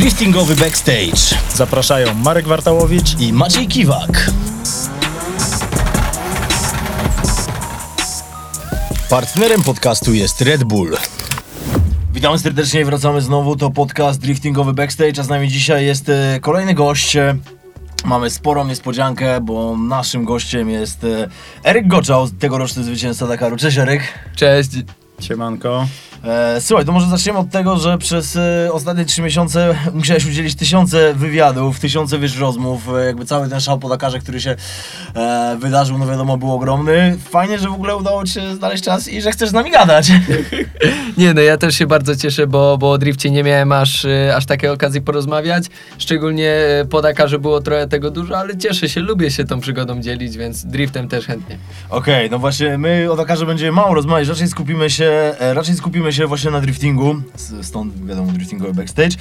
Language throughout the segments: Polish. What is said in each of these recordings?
Driftingowy Backstage Zapraszają Marek Wartałowicz i Maciej Kiwak. Partnerem podcastu jest Red Bull. Witamy serdecznie, wracamy znowu. To podcast Driftingowy Backstage, a z nami dzisiaj jest e, kolejny gość. Mamy sporą niespodziankę, bo naszym gościem jest e, Eryk Goczał, tegoroczny zwycięzca Dakaru. Cześć Eryk. Cześć. Siemanko. E, słuchaj, to może zaczniemy od tego, że przez e, ostatnie trzy miesiące musiałeś udzielić tysiące wywiadów, tysiące wiesz, rozmów, e, jakby cały ten szał po Dakarze, który się e, wydarzył, no wiadomo, był ogromny. Fajnie, że w ogóle udało Ci się znaleźć czas i że chcesz z nami gadać. Nie no, ja też się bardzo cieszę, bo, bo o drifcie nie miałem aż, aż takiej okazji porozmawiać. Szczególnie po Dakarze było trochę tego dużo, ale cieszę się, lubię się tą przygodą dzielić, więc driftem też chętnie. Okej, no właśnie, my o Dakarze będziemy mało rozmawiać, raczej skupimy się, raczej skupimy się właśnie na driftingu, stąd wiadomo driftingowy backstage,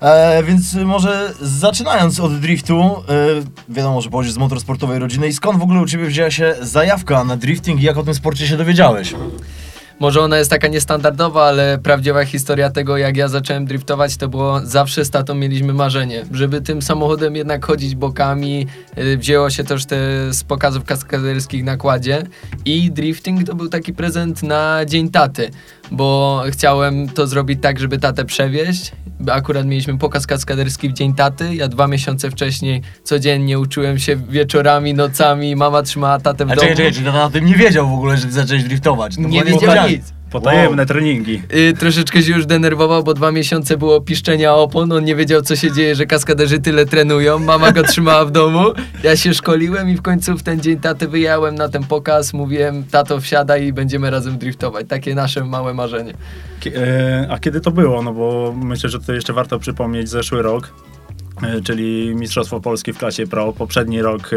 e, więc może zaczynając od driftu, e, wiadomo, że pochodzisz z motorsportowej rodziny i skąd w ogóle u Ciebie wzięła się zajawka na drifting i jak o tym sporcie się dowiedziałeś? Może ona jest taka niestandardowa, ale prawdziwa historia tego, jak ja zacząłem driftować, to było zawsze z tatą mieliśmy marzenie, żeby tym samochodem jednak chodzić bokami. Y, Wzięło się też te z pokazów kaskaderskich na kładzie i drifting to był taki prezent na dzień taty, bo chciałem to zrobić tak, żeby tatę przewieźć. Akurat mieliśmy pokaz kaskaderski w dzień taty. Ja dwa miesiące wcześniej codziennie uczyłem się wieczorami, nocami. Mama trzymała tatę w A domu. czekaj, czekaj, czy o tym nie wiedział w ogóle, że Ty zacząłeś driftować? To Nie była wiedział niespodzianka. nic. Potajemne treningi. Y, troszeczkę się już denerwował, bo dwa miesiące było piszczenia opon, on nie wiedział co się dzieje, że kaskaderzy tyle trenują, mama go trzymała w domu, ja się szkoliłem i w końcu w ten dzień taty wyjechałem na ten pokaz, mówiłem tato wsiadaj i będziemy razem driftować, takie nasze małe marzenie. Kie- e, A kiedy to było? No bo myślę, że to jeszcze warto przypomnieć zeszły rok. E, Czyli Mistrzostwo Polski w klasie Pro. Poprzedni rok e,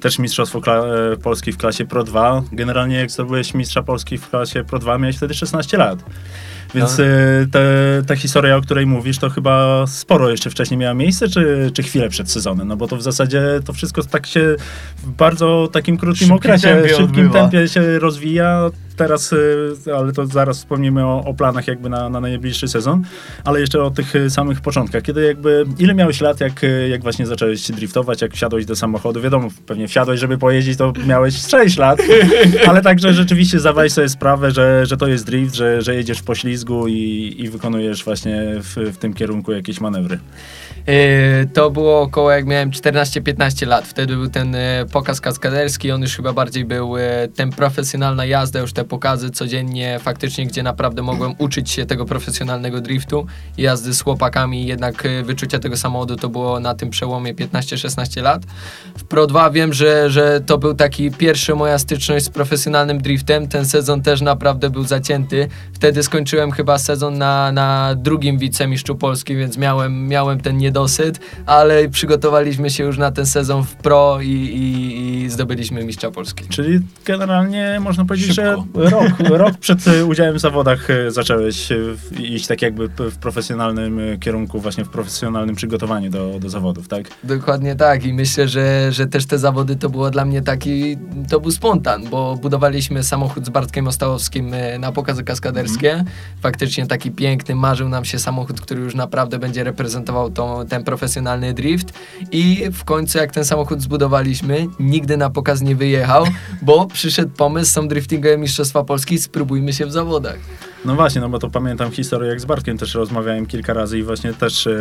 też Mistrzostwo kla- e, Polski w klasie Pro 2. Generalnie jak zdobyłeś Mistrza Polski w klasie Pro 2, miałeś wtedy 16 lat. Więc No. te, ta historia, o której mówisz, to chyba sporo jeszcze wcześniej miała miejsce, czy, czy chwilę przed sezonem? No bo to w zasadzie to wszystko tak się w bardzo takim krótkim Szybkim okresie, tempie szybkim odbywa. tempie się rozwija. Teraz, y, ale to zaraz wspomnimy o, o planach jakby na, na najbliższy sezon, ale jeszcze o tych y, samych początkach. Kiedy jakby, ile miałeś lat, jak, y, jak właśnie zacząłeś driftować, jak wsiadłeś do samochodu? Wiadomo, pewnie wsiadłeś, żeby pojeździć, to miałeś 6 lat, ale także rzeczywiście zdawałeś sobie sprawę, że, że to jest drift, że, że jedziesz w poślizgu i, i wykonujesz właśnie w, w tym kierunku jakieś manewry. Y, to było około jak miałem 14-15 lat, wtedy był ten y, pokaz kaskaderski, on już chyba bardziej był y, ten profesjonalna jazda, już te pokazy codziennie faktycznie, gdzie naprawdę mogłem uczyć się tego profesjonalnego driftu, jazdy z chłopakami, jednak wyczucia tego samochodu to było na tym przełomie 15-16 lat. W Pro 2 wiem, że, że to był taki pierwszy moja styczność z profesjonalnym driftem, ten sezon też naprawdę był zacięty, wtedy skończyłem chyba sezon na, na drugim wicemistrzu Polski, więc miałem, miałem ten niedosyt, ale przygotowaliśmy się już na ten sezon w Pro i, i, i zdobyliśmy mistrza Polski. Czyli generalnie można powiedzieć, Szybko. że rok, rok przed udziałem w zawodach y, zacząłeś w- iść tak jakby w profesjonalnym y, kierunku, właśnie w profesjonalnym przygotowaniu do, do zawodów, tak? Dokładnie tak i myślę, że, że też te zawody to było dla mnie taki, to był spontan, bo budowaliśmy samochód z Bartkiem Ostałowskim e, na pokazy kaskaderskie. Faktycznie taki piękny, marzył nam się samochód, który już naprawdę będzie reprezentował tą, ten profesjonalny drift i w końcu jak ten samochód zbudowaliśmy, nigdy na pokaz nie wyjechał, bo przyszedł pomysł, są driftingowe Mistrzostwa Polski, spróbujmy się w zawodach. No właśnie, no bo to pamiętam historię, jak z Bartkiem też rozmawiałem kilka razy i właśnie też, e,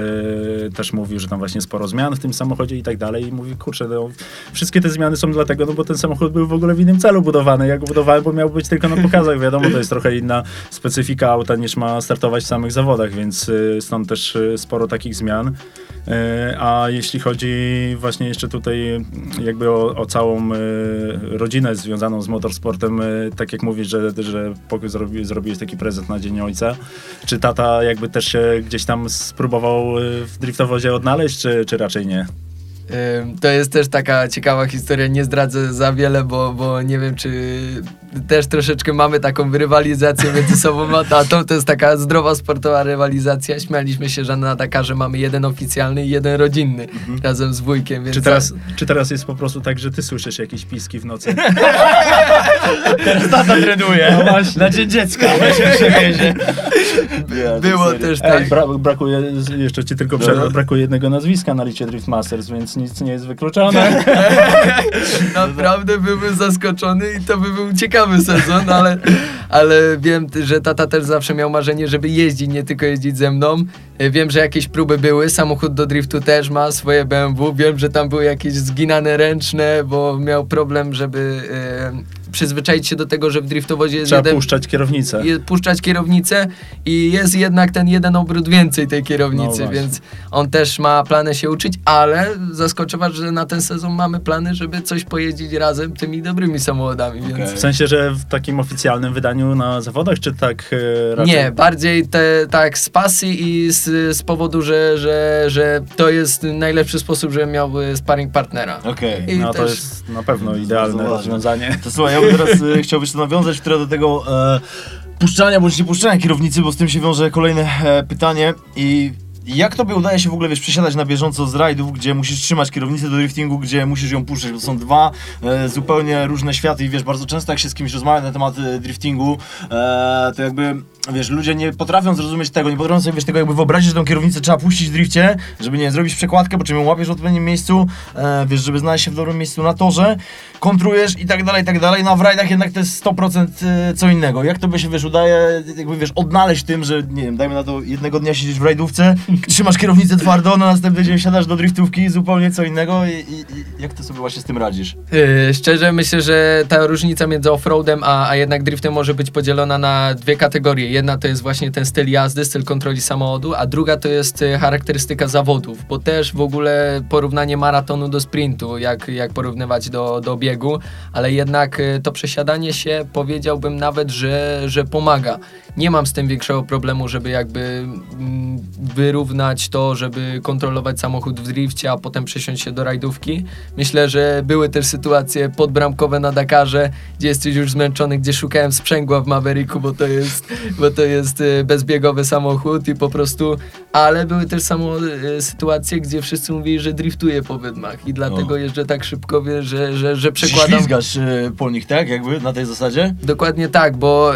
też mówił, że tam właśnie sporo zmian w tym samochodzie i tak dalej i mówi, kurczę, no, wszystkie te zmiany są dlatego, no bo ten samochód był w ogóle w innym celu budowany. Ja go budowałem, bo miał być tylko na pokazach. Wiadomo, to jest trochę inna specyfika auta niż ma startować w samych zawodach, więc e, stąd też e, sporo takich zmian. A jeśli chodzi właśnie jeszcze tutaj jakby o, o całą rodzinę związaną z motorsportem, tak jak mówisz, że, że zrobi, zrobiłeś taki prezent na Dzień Ojca, czy tata jakby też się gdzieś tam spróbował e, w driftowozie odnaleźć, czy, czy raczej nie? To jest też taka ciekawa historia, nie zdradzę za wiele, bo, bo nie wiem, czy też troszeczkę mamy taką rywalizację między sobą a tatą. To jest taka zdrowa sportowa rywalizacja. Śmialiśmy się, że na Dakarze mamy jeden oficjalny i jeden rodzinny razem z wujkiem. Więc Czy teraz, czy teraz jest po prostu tak, że ty słyszysz jakieś piski w nocy? Teraz tata trenuje. No właśnie. Na dzień dziecka. Się przewiezie. Było też Ej, tak. bra brakuje, jeszcze ci tylko przerwę, brakuje jednego nazwiska na liście Drift Masters, więc nic nie jest wykluczone. Naprawdę byłbym zaskoczony i to by był ciekawy sezon, ale, ale wiem, że tata też zawsze miał marzenie, żeby jeździć, nie tylko jeździć ze mną. E, Wiem, że jakieś próby były, samochód do driftu też ma swoje BMW. Wiem, że tam były jakieś zginane ręczne, bo miał problem, żeby e, przyzwyczaić się do tego, że w driftowozie jest Trzeba jeden... puszczać kierownicę. je- puszczać kierownicę i jest jednak ten jeden obrót więcej tej No kierownicy, właśnie. więc on też ma plany się uczyć, ale zaskoczę was, że na ten sezon mamy plany, żeby coś pojeździć razem tymi dobrymi samochodami, więc... Okej. W sensie, że w takim oficjalnym wydaniu na zawodach, czy tak e, raczej? Nie, bardziej te, tak z pasji i z, z powodu, że, że, że to jest najlepszy sposób, żebym miał y, sparring partnera. Okej. I No to też- jest na pewno idealne rozwiązanie. To słuchaj, ja bym teraz e, chciał jeszcze nawiązać które do tego e, puszczania bądź nie puszczania kierownicy, bo z tym się wiąże kolejne e, pytanie i jak tobie udaje się w ogóle, wiesz, przesiadać na bieżąco z rajdów, gdzie musisz trzymać kierownicę do driftingu, gdzie musisz ją puszczać, bo są dwa e, zupełnie różne światy i wiesz, bardzo często jak się z kimś rozmawia na temat e, driftingu, e, to jakby, wiesz, ludzie nie potrafią zrozumieć tego, nie potrafią sobie, wiesz, tego jakby wyobrazić, że tą kierownicę trzeba puścić w drifcie, żeby nie zrobić przekładkę, po czym ją łapiesz w odpowiednim miejscu, e, wiesz, żeby znaleźć się w dobrym miejscu na torze, kontrujesz i tak dalej, i tak dalej, no a w rajdach jednak to jest 100% e, co innego. Jak to by się, wiesz, udaje, jakby, wiesz, odnaleźć tym, że, nie wiem, dajmy na to, jednego dnia siedzisz w rajdówce, trzymasz kierownicę twardo, na następny dzień siadasz do driftówki, zupełnie co innego i, i, i jak ty sobie właśnie z tym radzisz? Yy, szczerze myślę, że ta różnica między offroadem a, a jednak driftem może być podzielona na dwie kategorie. Jedna to jest właśnie ten styl jazdy, styl kontroli samochodu, a druga to jest y, charakterystyka zawodów, bo też w ogóle porównanie maratonu do sprintu, jak, jak porównywać do, do biegu, ale jednak y, to przesiadanie się powiedziałbym nawet, że, że pomaga. Nie mam z tym większego problemu, żeby jakby mm, wyrównać to, żeby kontrolować samochód w drifcie, a potem przesiąść się do rajdówki. Myślę, że były też sytuacje podbramkowe na Dakarze, gdzie jesteś już zmęczony, gdzie szukałem sprzęgła w Mavericku, bo to jest, bo to jest y, bezbiegowy samochód i po prostu, ale były też samo y, sytuacje, gdzie wszyscy mówili, że driftuję po wydmach i dlatego O. jeżdżę tak szybko, wie, że, że, że przekładam... ślizgasz e, po nich, tak? Jakby na tej zasadzie? Dokładnie tak, bo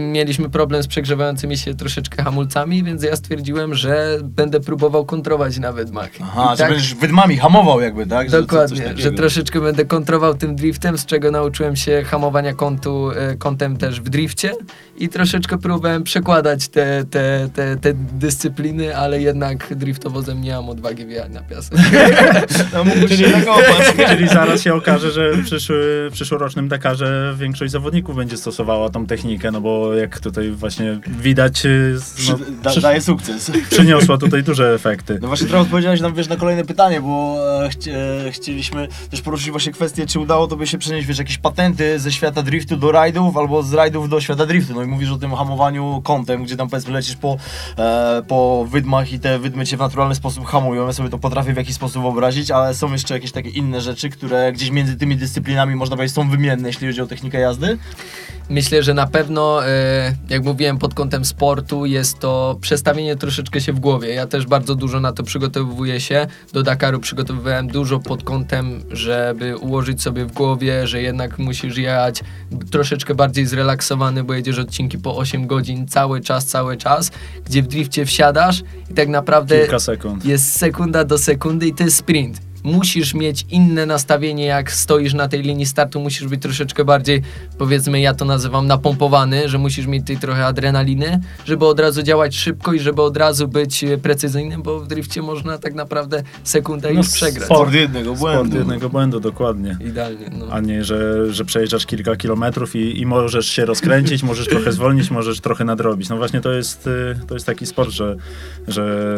mieliśmy problem z przegrzewającymi się troszeczkę hamulcami, więc ja stwierdziłem, że będę próbował kontrować na wydmach. Aha, I tak, będziesz wydmami hamował jakby, tak? Że Dokładnie, że troszeczkę będę kontrował tym driftem, z czego nauczyłem się hamowania kątu, kątem też w drifcie i troszeczkę próbowałem przekładać te, te, te, te dyscypliny, ale jednak driftowozem nie mam odwagi wjechać na piasek. No, mógłbyś się nakopać. Czyli zaraz się okaże, że w, przyszły, w przyszłorocznym Dakarze większość zawodników będzie stosowała tą technikę, no bo jak tutaj właśnie widać, y, Przy, no, da, przy, daje sukces. przyniosła tutaj duże efekty. No właśnie trochę odpowiedziałeś nam, wiesz, na kolejne pytanie, bo e, chci, e, chcieliśmy też poruszyć właśnie kwestię, czy udało tobie się przenieść, wiesz, jakieś patenty ze świata driftu do rajdów, albo z rajdów do świata driftu. No i mówisz o tym hamowaniu kątem, gdzie tam powiedzmy lecisz po, e, po wydmach i te wydmy cię w naturalny sposób hamują. Ja sobie to potrafię w jakiś sposób wyobrazić, ale są jeszcze jakieś takie inne rzeczy, które gdzieś między tymi dyscyplinami można powiedzieć są wymienne, jeśli chodzi o technikę jazdy. Myślę, że na pewno, e, jak mówiłem, pod kątem sportu jest to przestawienie troszeczkę się w głowie. Ja też bardzo dużo na to przygotowuję się. Do Dakaru przygotowywałem dużo pod kątem, żeby ułożyć sobie w głowie, że jednak musisz jechać troszeczkę bardziej zrelaksowany, bo jedziesz odcinki po 8 godzin cały czas, cały czas, gdzie w drifcie wsiadasz i tak naprawdę Kilka sekund. jest sekunda do sekundy i to jest sprint. Musisz mieć inne nastawienie, jak stoisz na tej linii startu, musisz być troszeczkę bardziej, powiedzmy, ja to nazywam napompowany, że musisz mieć tej trochę adrenaliny, żeby od razu działać szybko i żeby od razu być e, precyzyjnym, bo w drifcie można tak naprawdę sekundę No, już przegrać. Sport jednego Sport błędu. jednego błędu, dokładnie. Idealnie, no. A nie, że, że przejeżdżasz kilka kilometrów i, i możesz się rozkręcić, możesz trochę zwolnić, możesz trochę nadrobić. No właśnie to jest, y, to jest taki sport, że, że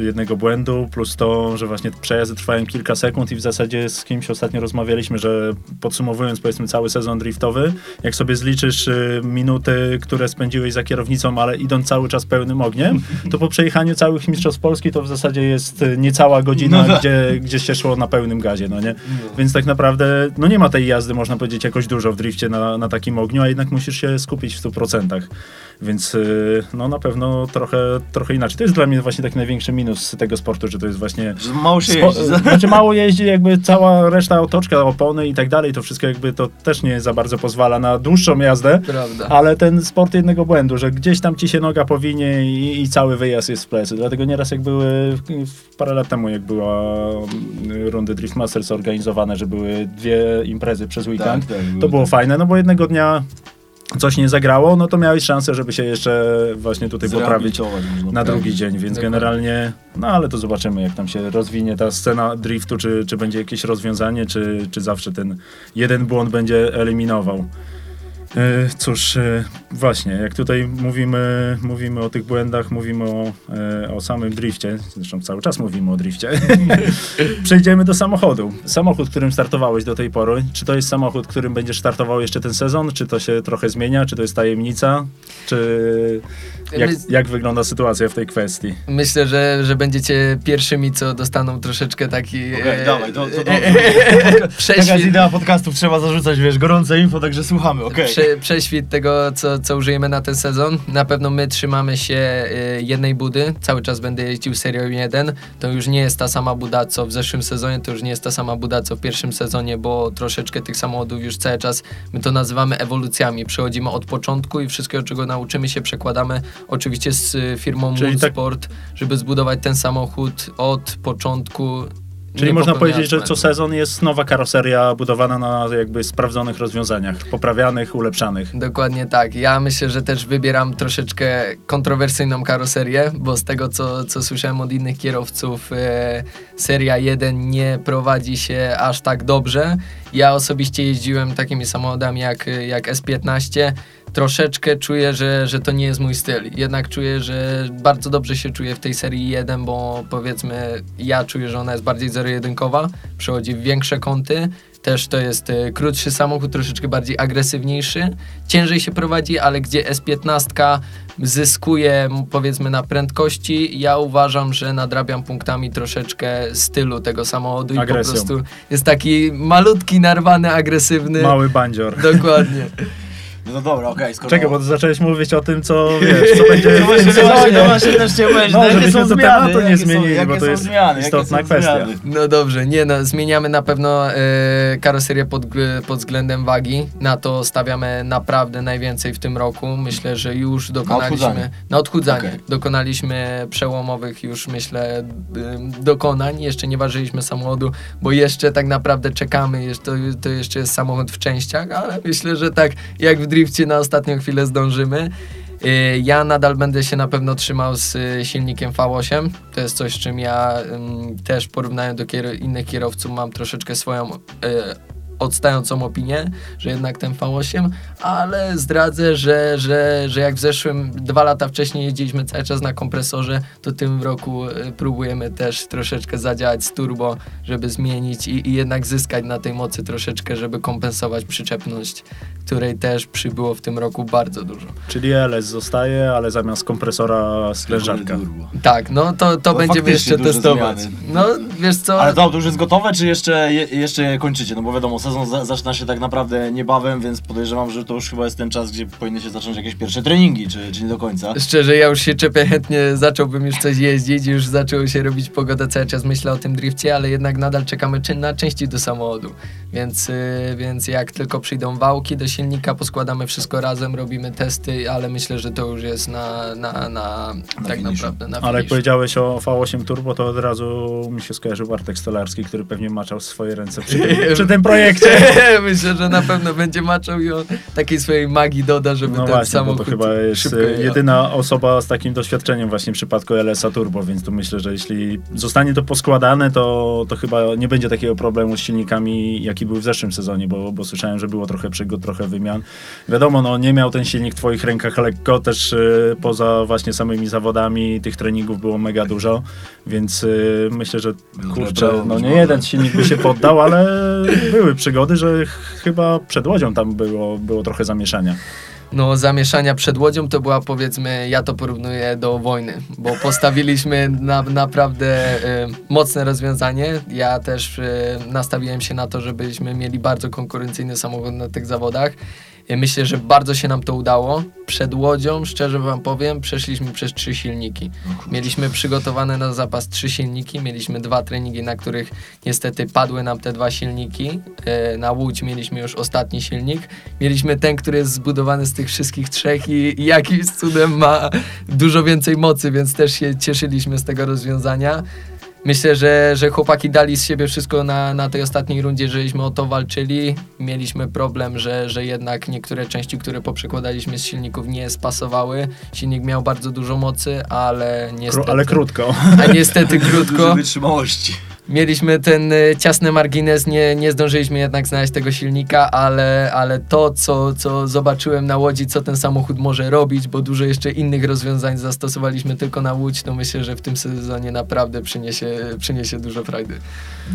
jednego błędu plus to, że właśnie przejazdy trwają kilka kilka sekund i w zasadzie z kimś ostatnio rozmawialiśmy, że podsumowując powiedzmy cały sezon driftowy, jak sobie zliczysz y, minuty, które spędziłeś za kierownicą, ale idąc cały czas pełnym ogniem, to po przejechaniu całych mistrzostw Polski to w zasadzie jest y, niecała godzina, No tak. gdzie, gdzie się szło na pełnym gazie, no nie? Więc tak naprawdę, no nie ma tej jazdy, można powiedzieć, jakoś dużo w drifcie na, na takim ogniu, a jednak musisz się skupić w 100%. Więc y, no na pewno trochę, trochę inaczej. To jest dla mnie właśnie taki największy minus tego sportu, że to jest właśnie Że mało się jeździ. Znaczy mało jeździ, jakby cała reszta otoczka, opony i tak dalej, to wszystko jakby to też nie za bardzo pozwala na dłuższą jazdę. Prawda. Ale ten sport jednego błędu, że gdzieś tam ci się noga powinie i, i cały wyjazd jest w plecy. Dlatego nieraz jak były, parę lat temu jak była mm, rundy Drift Masters organizowane, że były dwie imprezy przez weekend, tak, to były było tak. fajne, no bo jednego dnia coś nie zagrało, no to miałeś szansę, żeby się jeszcze właśnie tutaj poprawić na drugi dzień, więc generalnie, no ale to zobaczymy, jak tam się rozwinie ta scena driftu, czy, czy będzie jakieś rozwiązanie, czy, czy zawsze ten jeden błąd będzie eliminował. E, Cóż, e, właśnie, jak tutaj mówimy, mówimy o tych błędach, mówimy o, e, o samym drifcie, zresztą cały czas mówimy o drifcie, przejdziemy do samochodu. Samochód, którym startowałeś do tej pory, czy to jest samochód, którym będziesz startował jeszcze ten sezon, czy to się trochę zmienia, czy to jest tajemnica, czy jak, jak wygląda sytuacja w tej kwestii? Myślę, że, że będziecie pierwszymi, co dostaną troszeczkę taki... Okej, e, dawaj, to, to dobrze. Taka jest prześwit, idea podcastów, trzeba zarzucać, wiesz, gorące info, także słuchamy, okej. Prze, prześwit tego, co, co użyjemy na ten sezon. Na pewno my trzymamy się e, jednej budy. Cały czas będę jeździł serią 1. To już nie jest ta sama buda, co w zeszłym sezonie, to już nie jest ta sama buda, co w pierwszym sezonie, bo troszeczkę tych samochodów już cały czas, my to nazywamy ewolucjami. Przechodzimy od początku i wszystkiego, czego nauczymy się, przekładamy oczywiście z y, firmą Czyli tak- żeby zbudować ten samochód od początku. Czyli można powiedzieć, że co sezon jest nowa karoseria budowana na jakby sprawdzonych rozwiązaniach, poprawianych, ulepszanych. Dokładnie tak. Ja myślę, że też wybieram troszeczkę kontrowersyjną karoserię, bo z tego, co, co słyszałem od innych kierowców, e, seria 1 nie prowadzi się aż tak dobrze. Ja osobiście jeździłem takimi samochodami jak, jak S15. Troszeczkę czuję, że, że to nie jest mój styl. Jednak czuję, że bardzo dobrze się czuję w tej serii 1, bo powiedzmy, ja czuję, że ona jest bardziej zero-jedynkowa, przechodzi w większe kąty. Też to jest e, krótszy samochód, troszeczkę bardziej agresywniejszy. Ciężej się prowadzi, ale gdzie S15 zyskuje powiedzmy na prędkości, ja uważam, że nadrabiam punktami troszeczkę stylu tego samochodu i Agresją. po prostu jest taki malutki, narwany, agresywny. Mały bandzior. Dokładnie. No dobra, okej, skoro... Czekaj, bo zacząłeś mówić o tym, co wiesz, co będzie No właśnie, tym no właśnie, no właśnie też chciałem powiedzieć, No, jakie żebyśmy są to zmiany, tematu nie są- zmienili, jakie bo to są jest zmiany, istotna kwestia. zmiany? No dobrze, nie no, zmieniamy na pewno e, karoserię pod, pod względem wagi. Na to stawiamy naprawdę najwięcej w tym roku. Myślę, że już dokonaliśmy. odchudzanie. Na odchudzanie. Okej. Dokonaliśmy przełomowych już myślę dokonań. Jeszcze nie ważyliśmy samochodu, bo jeszcze tak naprawdę czekamy. Jeszcze, to, to jeszcze jest samochód w częściach, ale myślę, że tak jak w drifcie na ostatnią chwilę zdążymy. Y, Ja nadal będę się na pewno trzymał z y, silnikiem V8. To jest coś, czym ja też porównując do kier- innych kierowców mam troszeczkę swoją y, odstającą opinię, że jednak ten V8, ale zdradzę, że, że, że jak w zeszłym dwa lata wcześniej jeździliśmy cały czas na kompresorze, to tym roku y, próbujemy też troszeczkę zadziałać z turbo, żeby zmienić i, i jednak zyskać na tej mocy troszeczkę, żeby kompensować przyczepność, której też przybyło w tym roku bardzo dużo. Czyli LS zostaje, ale zamiast kompresora sprężarka. Tak, no to, to No będziemy jeszcze testować. zmiany. No wiesz co, Ale to auto już jest gotowe, czy jeszcze, je, jeszcze je kończycie? No bo wiadomo, sezon za, zaczyna się tak naprawdę niebawem, więc podejrzewam, że to już chyba jest ten czas, gdzie powinny się zacząć jakieś pierwsze treningi, czy, czy nie do końca. Szczerze, ja już się czepię, chętnie zacząłbym już coś jeździć, już zaczęło się robić pogoda, cały czas myślę o tym drifcie, ale jednak nadal czekamy na części do samochodu, więc, yy, więc jak tylko przyjdą wałki do silnika, poskładamy wszystko razem, robimy testy, ale myślę, że to już jest na, na, na, tak finiszu. naprawdę na Ale jak powiedziałeś o V8 Turbo, to od razu mi się skojarzył Bartek Stolarski, który pewnie maczał swoje ręce przy tym, przy tym projekcie. Myślę, że na pewno będzie maczał i on takiej swojej magii doda, żeby No ten właśnie, bo samochód to chyba jest jedyna osoba z takim doświadczeniem właśnie w przypadku LS-a Turbo, więc tu myślę, że jeśli zostanie to poskładane, to, to chyba nie będzie takiego problemu z silnikami, jaki był w zeszłym sezonie, bo, bo słyszałem, że było trochę przygód, trochę wymian. Wiadomo, no nie miał ten silnik w twoich rękach lekko, też e, poza właśnie samymi zawodami tych treningów było mega dużo, więc e, myślę, że kurczę, brawo, no nie jeden silnik by się poddał, ale były przygody, że ch- chyba przed Łodzią tam było, było trochę zamieszania. No, zamieszania przed Łodzią to była powiedzmy, ja to porównuję do wojny, bo postawiliśmy na, naprawdę y, mocne rozwiązanie. Ja też y, nastawiłem się na to, żebyśmy mieli bardzo konkurencyjny samochód na tych zawodach. Myślę, że bardzo się nam to udało. Przed Łodzią, szczerze wam powiem, przeszliśmy przez trzy silniki. Mieliśmy przygotowane na zapas trzy silniki, mieliśmy dwa treningi, na których niestety padły nam te dwa silniki. E, Na Łódź mieliśmy już ostatni silnik. Mieliśmy ten, który jest zbudowany z tych wszystkich trzech i, i jakimś cudem ma dużo więcej mocy, więc też się cieszyliśmy z tego rozwiązania. Myślę, że, że chłopaki dali z siebie wszystko na, na tej ostatniej rundzie, żeśmy o to walczyli. Mieliśmy problem, że, że jednak niektóre części, które poprzekładaliśmy z silników nie spasowały. Silnik miał bardzo dużo mocy, ale Kró- niestety... ale krótko. A niestety krótko. Dużo wytrzymałości. Mieliśmy ten y, ciasny margines, nie, nie zdążyliśmy jednak znaleźć tego silnika, ale, ale to, co, co zobaczyłem na Łodzi, co ten samochód może robić, bo dużo jeszcze innych rozwiązań zastosowaliśmy tylko na Łódź, to myślę, że w tym sezonie naprawdę przyniesie, przyniesie dużo frajdy.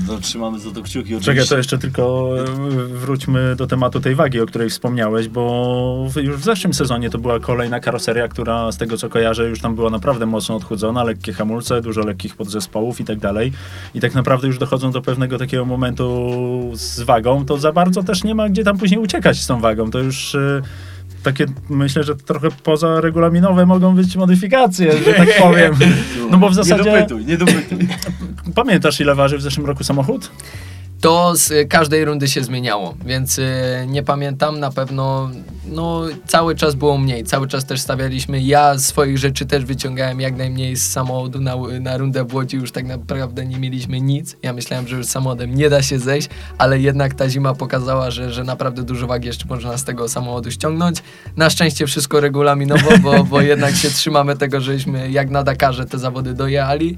No, trzymamy za to kciuki oczywiście. Czekaj, to jeszcze tylko e, wróćmy do tematu tej wagi, o której wspomniałeś, bo już w zeszłym sezonie to była kolejna karoseria, która z tego co kojarzę już tam była naprawdę mocno odchudzona, lekkie hamulce, dużo lekkich podzespołów i tak dalej. I tak naprawdę już dochodzą do pewnego takiego momentu z wagą, to za bardzo też nie ma gdzie tam później uciekać z tą wagą. To już e, takie, myślę, że trochę poza regulaminowe mogą być modyfikacje, że tak powiem. No bo w zasadzie... Nie dopytuj, nie dopytuj. Pamiętasz ile waży w zeszłym roku samochód? To z każdej rundy się zmieniało, więc y, nie pamiętam na pewno. No, cały czas było mniej, cały czas też stawialiśmy. Ja swoich rzeczy też wyciągałem jak najmniej z samochodu na, na rundę w Łodzi, już tak naprawdę nie mieliśmy nic. Ja myślałem, że już samochodem nie da się zejść, ale jednak ta zima pokazała, że, że naprawdę dużo wagi jeszcze można z tego samochodu ściągnąć. Na szczęście wszystko regulaminowo, bo, bo jednak się trzymamy tego, żeśmy jak na Dakarze te zawody dojechali.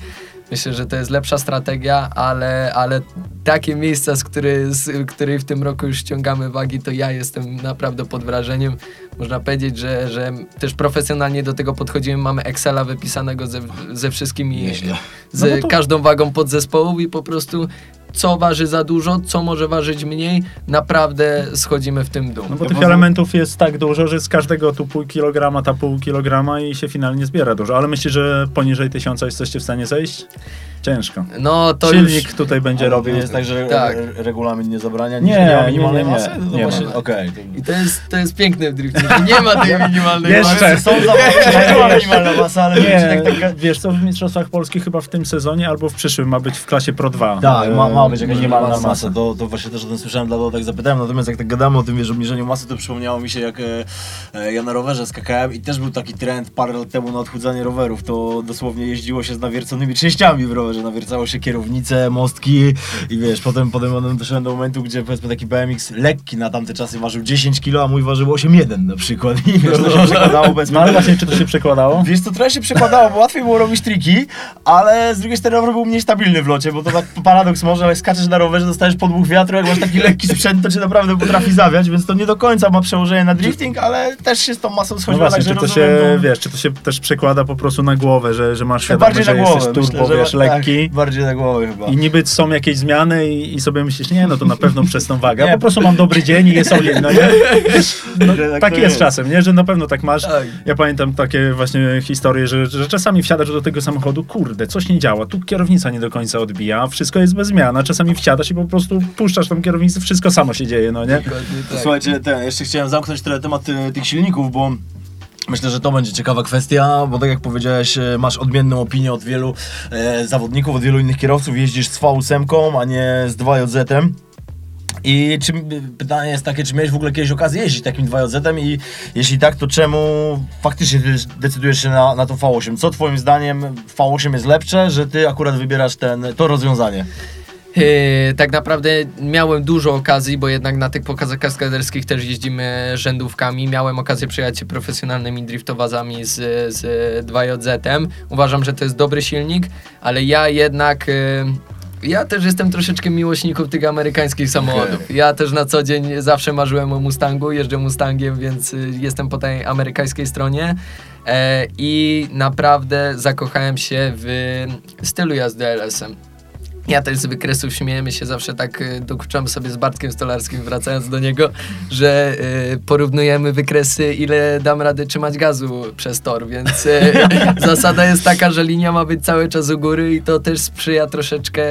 Myślę, że to jest lepsza strategia, ale, ale takie miejsca, z, który, z której w tym roku już ściągamy wagi, to ja jestem naprawdę pod wrażeniem. Można powiedzieć, że, że też profesjonalnie do tego podchodzimy. Mamy Excela wypisanego ze, ze wszystkimi, Nieźle. z No to- każdą wagą podzespołów i po prostu co waży za dużo, co może ważyć mniej, naprawdę schodzimy w tym dół. No bo tych elementów jest tak dużo, że z każdego tu pół kilograma, ta pół kilograma i się finalnie zbiera dużo. Ale myślisz, że poniżej tysiąca jesteście w stanie zejść? Ciężko. No to Silnik już... tutaj będzie robił. jest tak, że Tak. re- regulamin nie zabrania Nie, nie, ma nie, minimalnej nie, nie. masy? No to Nie ma. okej. I to jest, to jest piękne w driftingu, nie ma tej minimalnej Jeszcze. masy. Są była minimalna masa, ale Nie, tak, tak, wiesz co, w Mistrzostwach Polskich chyba w tym sezonie albo w przyszłym ma być w klasie Pro 2. Tak, ma, ma być E, jakaś minimalna minimalna masa. To, to właśnie też o tym słyszałem, dlatego tak zapytałem. Natomiast jak tak gadamy o tym, wiesz, obniżeniu masy, to przypomniało mi się, jak e, e, ja na rowerze skakałem i też był taki trend parę lat temu na odchudzanie rowerów. To dosłownie jeździło się z nawierconymi częściami w rowerze. Nawiercało się kierownice, mostki i wiesz, potem, potem potem doszedłem do momentu, gdzie powiedzmy taki BMX lekki na tamte czasy ważył 10 kg, a mój ważył 8,1 na przykład. I wiesz, to się przekładało powiedzmy No ale właśnie, czy to się przekładało? Wiesz co, trochę się przekładało, bo łatwiej było robić triki, ale z drugiej strony rower był mniej stabilny w locie, bo to tak paradoks może, ale jak skaczesz na rowerze, dostajesz podmuch wiatru, jak masz taki lekki sprzęt, to cię naprawdę potrafi zawiać, więc to nie do końca ma przełożenie na drifting, ale też się z tą masą No schodziła, właśnie, także czy to rozumiem, się, no, wiesz, czy to się też przekłada po prostu na głowę, że, że masz tak świadomość, że głowę, jesteś turbo, myślę, wiesz, że, lekki. Tak, bardziej na głowę chyba. I niby są jakieś zmiany i, i sobie myślisz, nie, no to na pewno przez tą wagę. Nie. Po prostu mam dobry dzień i jest solidno, no nie? No, Tak tak jest jest. czasem, nie? Że na pewno tak masz. Tak. Ja pamiętam takie właśnie historie, że, że czasami wsiadasz do tego samochodu, kurde, coś nie działa, tu kierownica nie do końca odbija, wszystko jest bez zmian, a czasami wsiadasz i po prostu puszczasz tą kierownicę, wszystko samo się dzieje, no nie? Dokładnie tak. Słuchajcie, ten, jeszcze chciałem zamknąć trochę temat y, tych silników, bo myślę, że to będzie ciekawa kwestia, bo tak jak powiedziałeś, e, masz odmienną opinię od wielu e, zawodników, od wielu innych kierowców, jeździsz z V8, a nie z 2JZ-em. I czy, pytanie jest takie, czy miałeś w ogóle kiedyś okazję jeździć takim 2JZ-em i jeśli tak, to czemu faktycznie ty decydujesz się na, na to V8? Co twoim zdaniem V8 jest lepsze, że ty akurat wybierasz ten, to rozwiązanie? Yy, tak naprawdę miałem dużo okazji, bo jednak na tych pokazach kaskaderskich też jeździmy rzędówkami. Miałem okazję przyjechać się profesjonalnymi driftowazami z, z 2JZ-em. Uważam, że to jest dobry silnik, ale ja jednak... Yy, ja też jestem troszeczkę miłośnikiem tych amerykańskich samochodów. Ja też na co dzień zawsze marzyłem o Mustangu, jeżdżę Mustangiem, więc y, jestem po tej amerykańskiej stronie. E, I naprawdę zakochałem się w stylu jazdy LS-em. Ja też z wykresów śmiejemy się zawsze tak, y, dokuczamy sobie z Bartkiem Stolarskim, wracając do niego, że y, porównujemy wykresy, ile dam rady trzymać gazu przez tor, więc y, zasada jest taka, że linia ma być cały czas u góry i to też sprzyja troszeczkę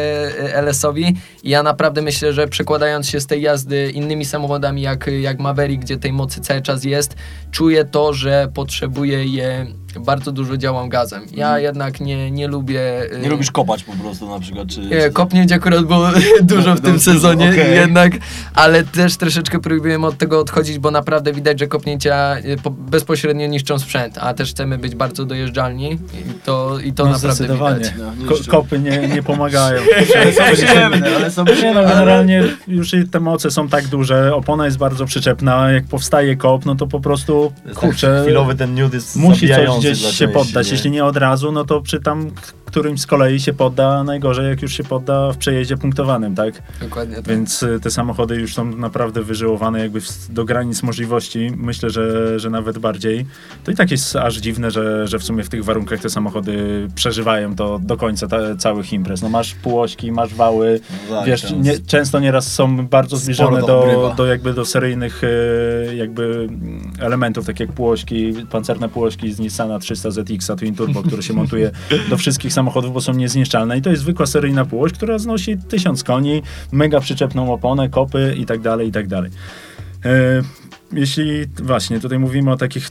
y, LS-owi. Ja naprawdę myślę, że przekładając się z tej jazdy innymi samochodami jak, jak Maverick, gdzie tej mocy cały czas jest, czuję to, że potrzebuję je bardzo dużo działam gazem. Ja jednak nie, nie lubię... y, Nie lubisz kopać po prostu na przykład, czy... nie, czy- kopnięć akurat było dużo w No, tym no, sezonie okej. jednak, ale też troszeczkę próbujemy od tego odchodzić, bo naprawdę widać, że kopnięcia y, po- bezpośrednio niszczą sprzęt, a też chcemy być bardzo dojeżdżalni i to, i to no naprawdę zdecydowanie. widać. No, nie Ko- kopy nie, nie pomagają. Ale są przyjemne, ale są Nie no, przyjemne. generalnie już i te moce są tak duże, opona jest bardzo przyczepna, jak powstaje kop, no to po prostu, kurczę, Chwilowy ten niut jest musi coś gdzieś się poddać. Jeśli nie od razu, no to przy tam którymś z kolei się podda, najgorzej jak już się podda w przejeździe punktowanym, tak? Dokładnie tak. Więc y, te samochody już są naprawdę wyżyłowane jakby do granic możliwości. Myślę, że, że nawet bardziej. To i tak jest aż dziwne, że, że w sumie w tych warunkach te samochody przeżywają to do końca ta, całych imprez. No masz półośki, masz wały, No tak, wiesz, tam nie, często nieraz są bardzo zbliżone do, obrywa. do jakby do seryjnych e, jakby mm, elementów, tak jak półośki, pancerne półośki z Nissana 300 ZX-a Twin Turbo, które się montuje do wszystkich samochodów, bo są niezniszczalne i to jest zwykła seryjna półoś, która znosi 1000 koni, mega przyczepną oponę, kopy i tak dalej, i tak dalej. E, jeśli właśnie tutaj mówimy o takich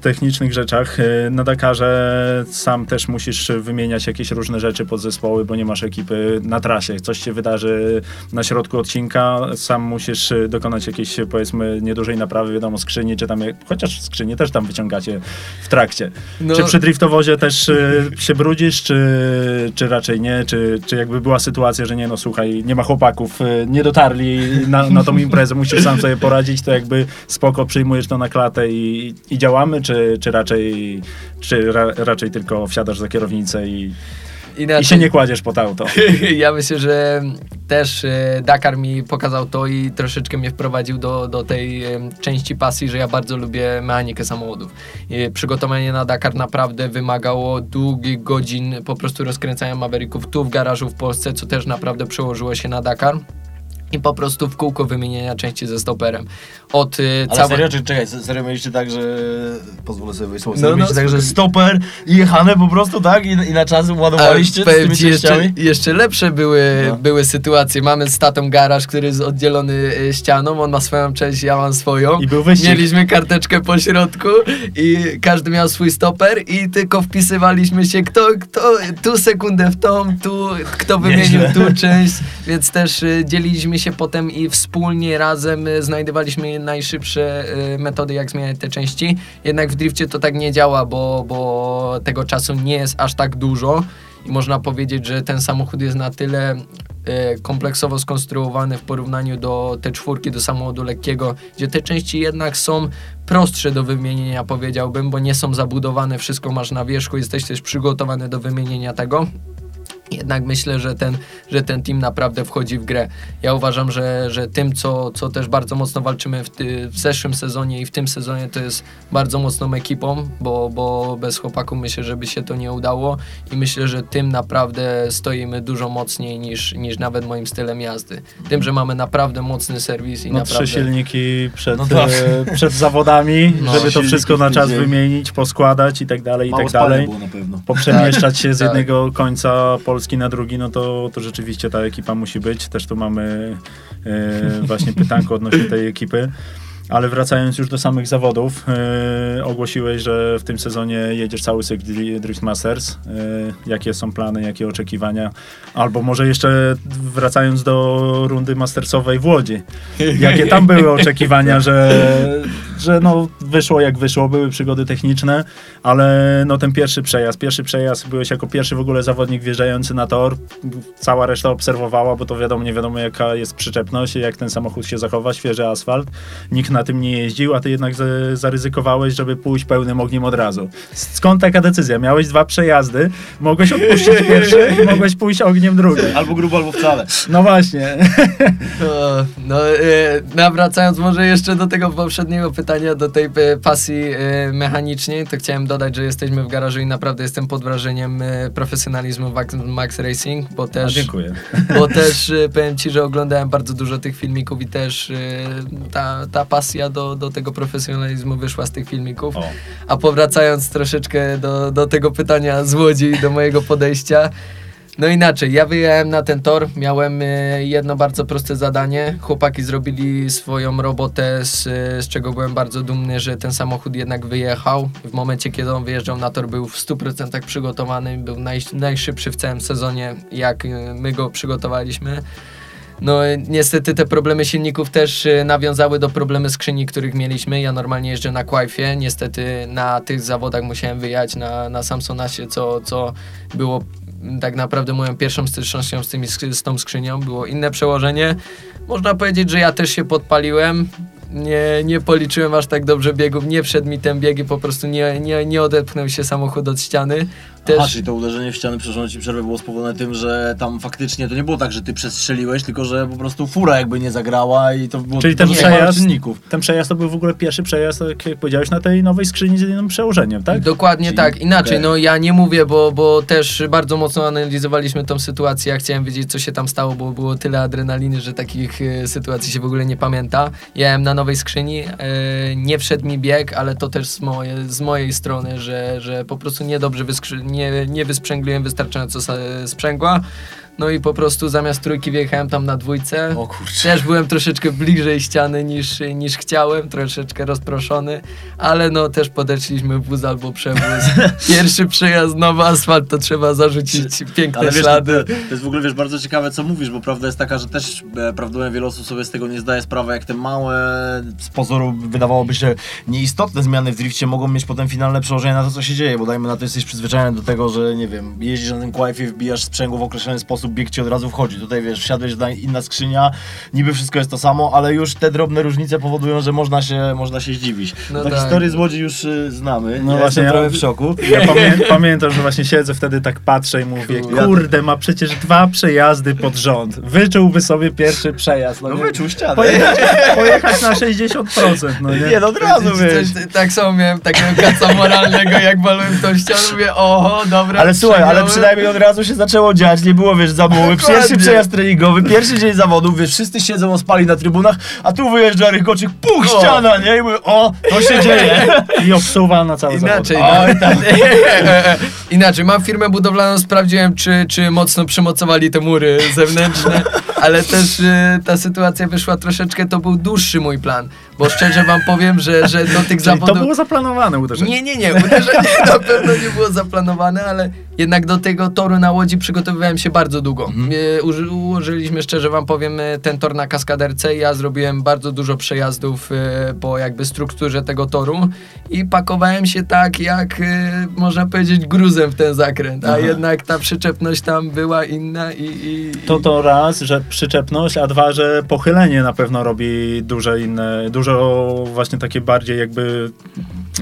technicznych rzeczach, e, na Dakarze sam też musisz wymieniać jakieś różne rzeczy pod zespoły, bo nie masz ekipy na trasie. Coś się wydarzy na środku odcinka, sam musisz e, dokonać jakiejś powiedzmy niedużej naprawy, wiadomo, skrzyni, czy tam, chociaż skrzynię też tam wyciągacie w trakcie. No, Czy przy driftowozie też się brudzisz, czy, czy raczej nie? Czy, czy jakby była sytuacja, że nie, no słuchaj, nie ma chłopaków, nie dotarli na, na tą imprezę, musisz sam sobie poradzić, to jakby spoko przyjmujesz to na klatę i, i działamy, czy, czy raczej, czy ra, raczej tylko wsiadasz za kierownicę i, i się nie kładziesz pod auto? Ja myślę, że też e, Dakar mi pokazał to i troszeczkę mnie wprowadził do, do tej em, części pasji, że ja bardzo lubię mechanikę samochodów. I przygotowanie na Dakar naprawdę wymagało długich godzin po prostu rozkręcania Mavericków tu w garażu w Polsce, co też naprawdę przełożyło się na Dakar. I po prostu w kółko wymienienia części ze stoperem. Od y, Ale całe- serio, czy, czekaj, se- serio mieliście tak, że... Pozwolę sobie wyjść słowo. No, Serio no, mieliście tak, że stoper i jechane po prostu, tak? I, i na czas ładowaliście z powiem tymi ci, jeszcze, częściami? jeszcze lepsze były, No. były sytuacje. Mamy z tatą garaż, który jest oddzielony y, ścianą, on ma swoją część, ja mam swoją. I był wyścig. Mieliśmy karteczkę po środku i każdy miał swój stoper i tylko wpisywaliśmy się, kto, kto tu sekundę w tą, tu kto wymienił Nieźle. tu część, więc też y, dzieliliśmy się potem i wspólnie razem y, znajdowaliśmy najszybsze y, metody, jak zmieniać te części. Jednak w drifcie to tak nie działa, bo, bo tego czasu nie jest aż tak dużo i można powiedzieć, że ten samochód jest na tyle e, kompleksowo skonstruowany w porównaniu do te czwórki, do samochodu lekkiego, gdzie te części jednak są prostsze do wymienienia, powiedziałbym, bo nie są zabudowane, wszystko masz na wierzchu, jesteś też przygotowany do wymienienia tego. Jednak myślę, że ten, że ten team naprawdę wchodzi w grę. Ja uważam, że, że tym, co, co też bardzo mocno walczymy w, ty, w zeszłym sezonie i w tym sezonie, to jest bardzo mocną ekipą, bo, bo bez chłopaków myślę, że by się to nie udało i myślę, że tym naprawdę stoimy dużo mocniej niż, niż nawet moim stylem jazdy. Tym, że mamy naprawdę mocny serwis i No naprawdę... trzy silniki przed, No tak. e, przed zawodami, No. żeby to wszystko na czas wymienić, poskładać i tak dalej, i Mało tak dalej. było na pewno. poprzemieszczać się z Tak. jednego końca Polski na drugi, no to, to rzeczywiście ta ekipa musi być. Też tu mamy e, właśnie pytanko odnośnie tej ekipy. Ale wracając już do samych zawodów, e, ogłosiłeś, że w tym sezonie jedziesz cały cykl Dri- Drift Masters. E, jakie są plany, jakie oczekiwania? Albo może jeszcze wracając do rundy mastersowej w Łodzi. Jakie tam były oczekiwania, że że no wyszło jak wyszło, były przygody techniczne, ale no ten pierwszy przejazd, pierwszy przejazd, byłeś jako pierwszy w ogóle zawodnik wjeżdżający na tor, cała reszta obserwowała, bo to wiadomo, nie wiadomo jaka jest przyczepność, jak ten samochód się zachowa, świeży asfalt, nikt na tym nie jeździł, a ty jednak z- zaryzykowałeś, żeby pójść pełnym ogniem od razu. Skąd taka decyzja? Miałeś dwa przejazdy, mogłeś odpuścić pierwszy i mogłeś pójść ogniem drugi. Albo grubo, albo wcale. No właśnie. No, no nawracając może jeszcze do tego poprzedniego pytania, do tej e, pasji e, mechanicznej, to chciałem dodać, że jesteśmy w garażu i naprawdę jestem pod wrażeniem profesjonalizmu Max, Max Racing, bo też, dziękuję. bo też powiem Ci, że oglądałem bardzo dużo tych filmików i też ta, ta pasja do, do tego profesjonalizmu wyszła z tych filmików. O. A powracając troszeczkę do, do tego pytania z Łodzi do mojego podejścia. No inaczej, ja wyjechałem na ten tor, miałem e, jedno bardzo proste zadanie. Chłopaki zrobili swoją robotę, z, z czego byłem bardzo dumny, że ten samochód jednak wyjechał. W momencie, kiedy on wyjeżdżał na tor, był w 100% przygotowany, był naj, najszybszy w całym sezonie, jak e, my go przygotowaliśmy. No niestety te problemy silników też e, nawiązały do problemy skrzyni, których mieliśmy. Ja normalnie jeżdżę na Quaifie, niestety na tych zawodach musiałem wyjechać na, na Samsonasie, co, co było mm, tak naprawdę moją pierwszą stycznością z, tymi, z tą skrzynią. Było inne przełożenie. Można powiedzieć, że ja też się podpaliłem. Nie, nie policzyłem aż tak dobrze biegów, nie wszedł mi ten bieg i po prostu nie, nie, nie odepchnął się samochód od ściany. Też, Aha, czyli to uderzenie w ścianę, przepraszam ci przerwę, było spowodowane tym, że tam faktycznie to nie było tak, że ty przestrzeliłeś, tylko że po prostu fura jakby nie zagrała i to było Czyli ten przejazd, czynników. ten przejazd to był w ogóle pierwszy przejazd, jak powiedziałeś, na tej nowej skrzyni z jednym przełożeniem, tak? Dokładnie Czyli- tak, inaczej, okej. no ja nie mówię, bo, bo też bardzo mocno analizowaliśmy tą sytuację, ja chciałem wiedzieć co się tam stało, bo było tyle adrenaliny, że takich e, sytuacji się w ogóle nie pamięta. Jałem na nowej skrzyni, e, nie wszedł mi bieg, ale to też z, moje, z mojej strony, że, że po prostu niedobrze wyskrzy- nie, nie wysprzęgliłem wystarczająco sprzęgła. No i po prostu zamiast trójki wjechałem tam na dwójce. O kurczę. Też byłem troszeczkę bliżej ściany niż, niż chciałem, troszeczkę rozproszony, ale no też podeszliśmy wóz albo przewóz. Pierwszy przejazd, nowy asfalt, to trzeba zarzucić piękne Ale wiesz, to, ślady. to jest w ogóle wiesz, bardzo ciekawe co mówisz, bo prawda jest taka, że też e, prawdopodobnie wiele osób sobie z tego nie zdaje sprawy, jak te małe, z pozoru wydawałoby się nieistotne zmiany w drifcie mogą mieć potem finalne przełożenie na to, co się dzieje, bo dajmy na to, jesteś przyzwyczajony do tego, że nie wiem, jeździsz na tym qualifie, wbijasz sprzęgło w określony sposób, bieg ci od razu wchodzi. Tutaj wiesz, wsiadłeś na inna skrzynia, niby wszystko jest to samo, ale już te drobne różnice powodują, że można się, można się zdziwić. No tak. historię z Łodzi już y, znamy, No ja właśnie, jestem ja- trochę w szoku. Ja pamię pamiętam, że właśnie siedzę wtedy tak patrzę i mówię, Kurde. ma przecież dwa przejazdy pod rząd. Wyczułby sobie pierwszy przejazd. No, No wyczuł ścianę. pojechać, pojechać na 60%, no nie? Nie, no od razu wiesz. Tak samo miałem takiego kaca moralnego, jak walłem tą ścianę, mówię, oho, dobra, Ale słuchaj, ale przynajmniej od razu się zaczęło dziać, nie było, wiesz, zabuły. Pierwszy przejazd treningowy, pierwszy dzień zawodów, wiesz, wszyscy siedzą ospali na trybunach, a tu wyjeżdża Rychoczyk, puch, O. ściana, nie? I mówię, o, to się dzieje. I obsuwa na cały Inaczej, zawód. no. Tak. Inaczej, mam firmę budowlaną, sprawdziłem, czy, czy mocno przymocowali te mury zewnętrzne, ale też y, ta sytuacja wyszła troszeczkę, to był dłuższy mój plan, bo szczerze wam powiem, że, że do tych zawodów... to było zaplanowane uderzenie. Nie, nie, nie, uderzenie na pewno nie było zaplanowane, ale jednak do tego toru na Łodzi przygotowywałem się bardzo długo. E, uży- Ułożyliśmy, szczerze wam powiem, e, ten tor na kaskaderce. Ja zrobiłem bardzo dużo przejazdów e, po jakby strukturze tego toru i pakowałem się tak, jak można powiedzieć, gruzem w ten zakręt, a Aha. jednak ta przyczepność tam była inna i... i To to raz, że przyczepność, a dwa, że pochylenie na pewno robi duże inne, dużo właśnie takie bardziej jakby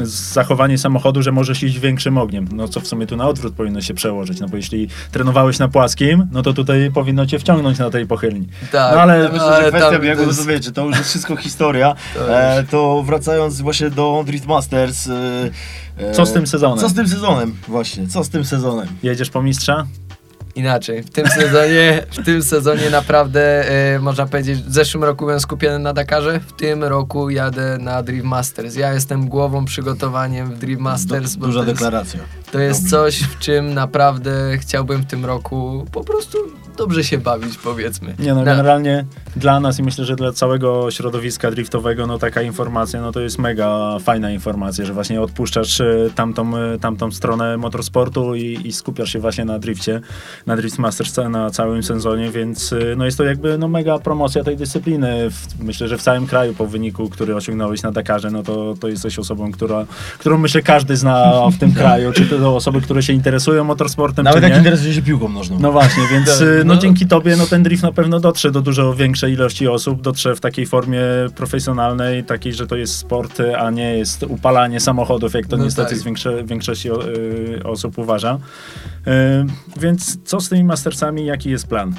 zachowanie samochodu, że możesz iść większym ogniem. No co w sumie tu na odwrót powinno się przełożyć, no bo jeśli trenowałeś na płaskim, no to tutaj powinno cię wciągnąć na tej pochylni. tak, no ale- Ja myślę, ale że kwestia biegu, to jest- wiecie, to już jest wszystko historia. To E, to wracając właśnie do Drift Masters. E, Co z tym sezonem? Co z tym sezonem, właśnie, co z tym sezonem? Jedziesz po mistrza? Inaczej. W tym sezonie, w tym sezonie naprawdę e, można powiedzieć, w zeszłym roku byłem skupiony na Dakarze, w tym roku jadę na Drift Masters. Ja jestem głową przygotowaniem w Drift Masters, Du- bo duża to jest, deklaracja. to jest coś, w czym naprawdę chciałbym w tym roku po prostu dobrze się bawić, powiedzmy. Nie no, generalnie dla nas i myślę, że dla całego środowiska driftowego, no taka informacja, no to jest mega fajna informacja, że właśnie odpuszczasz e, tamtą, e, tamtą stronę motorsportu i, i skupiasz się właśnie na drifcie, na Drift Masters na całym sezonie, więc e, no jest to jakby no mega promocja tej dyscypliny. W, myślę, że w całym kraju po wyniku, który osiągnąłeś na Dakarze, no to, to jesteś osobą, która, którą myślę każdy zna w tym kraju, czy to osoby, które się interesują motorsportem, Nawet czy jak nie. interesuje się piłką nożną. No właśnie, więc no, no. dzięki tobie no, ten drift na pewno dotrze do dużo większej ilości osób, dotrze w takiej formie profesjonalnej, takiej, że to jest sport, a nie jest upalanie samochodów, jak to No niestety tak. z większe, większości o, y, osób uważa. Y, więc co z tymi mastersami, jaki jest plan?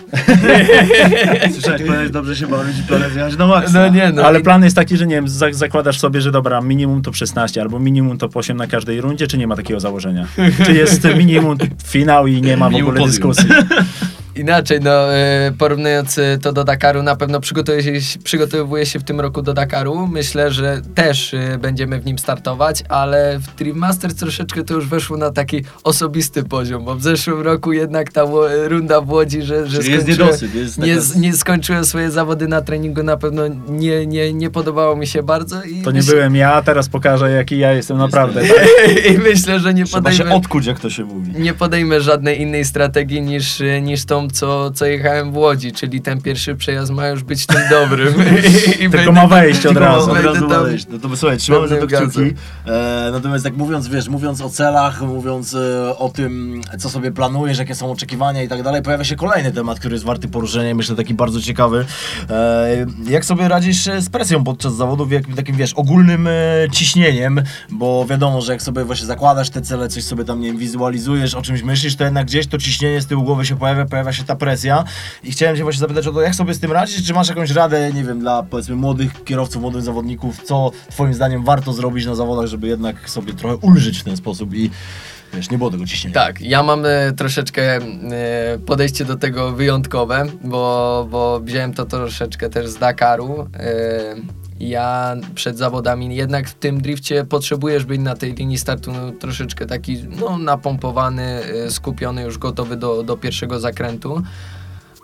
Słyszałeś, planet dobrze się bawić i zjechać na maksa. No nie, no. Ale plan jest taki, że nie wiem, za- zakładasz sobie, że dobra, minimum to 16 albo minimum to 8 na każdej rundzie, czy nie ma takiego założenia? Czy jest minimum finał i nie ma w ogóle dyskusji? Inaczej, no, e, porównując e, to do Dakaru, na pewno przygotowuję się, przygotowuję się w tym roku do Dakaru. Myślę, że też e, będziemy w nim startować, ale w Dream Masters troszeczkę to już weszło na taki osobisty poziom, bo w zeszłym roku jednak ta runda w Łodzi, że, że Czyli jest skończyłem- niedosyt, jest nie, nie skończyłem swoje zawody na treningu, na pewno nie, nie, nie podobało mi się bardzo. I To nie myślę, byłem ja, teraz pokażę jaki ja jestem naprawdę. I myślę, że nie Trzeba się podejmę, odkuć, jak to się mówi. nie podejmę żadnej innej strategii niż, niż tą, co, co jechałem w Łodzi, czyli ten pierwszy przejazd ma już być tym dobrym. I, i Tylko ma wejść od razu. Od razu tam- wejść. No to słuchaj, trzymamy za to kciuki. E, natomiast tak mówiąc, wiesz, mówiąc o celach, mówiąc e, o tym, co sobie planujesz, jakie są oczekiwania i tak dalej, pojawia się kolejny temat, który jest warty poruszenia myślę taki bardzo ciekawy. E, jak sobie radzisz e, z presją podczas zawodów, jakim takim, wiesz, ogólnym e, ciśnieniem, bo wiadomo, że jak sobie właśnie zakładasz te cele, coś sobie tam, nie wiem, wizualizujesz, o czymś myślisz, to jednak gdzieś to ciśnienie z tyłu głowy się pojawia, pojawia się ta presja i chciałem cię właśnie zapytać o to, jak sobie z tym radzisz, czy masz jakąś radę, nie wiem, dla powiedzmy młodych kierowców, młodych zawodników, co twoim zdaniem warto zrobić na zawodach, żeby jednak sobie trochę ulżyć w ten sposób i wiesz, nie było tego ciśnienia. Tak, ja mam e, troszeczkę e, podejście do tego wyjątkowe, bo, bo wziąłem to troszeczkę też z Dakaru. E, ja przed zawodami jednak w tym drifcie potrzebujesz być na tej linii startu no, troszeczkę taki no, napompowany, e, skupiony, już gotowy do, do pierwszego zakrętu.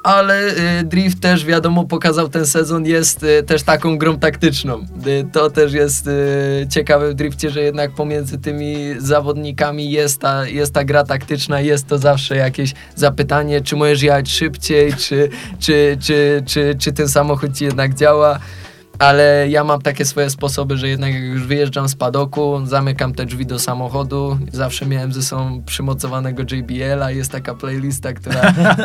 Ale y, Drift też wiadomo pokazał ten sezon jest y, też taką grą taktyczną. Y, to też jest y, ciekawe w Drifcie, że jednak pomiędzy tymi zawodnikami jest ta, jest ta gra taktyczna, jest to zawsze jakieś zapytanie, czy możesz jechać szybciej, czy, czy, czy, czy, czy ten samochód ci jednak działa. Ale ja mam takie swoje sposoby, że jednak jak już wyjeżdżam z padoku, zamykam te drzwi do samochodu. Zawsze miałem ze sobą przymocowanego JBL-a. Jest taka playlista, która na,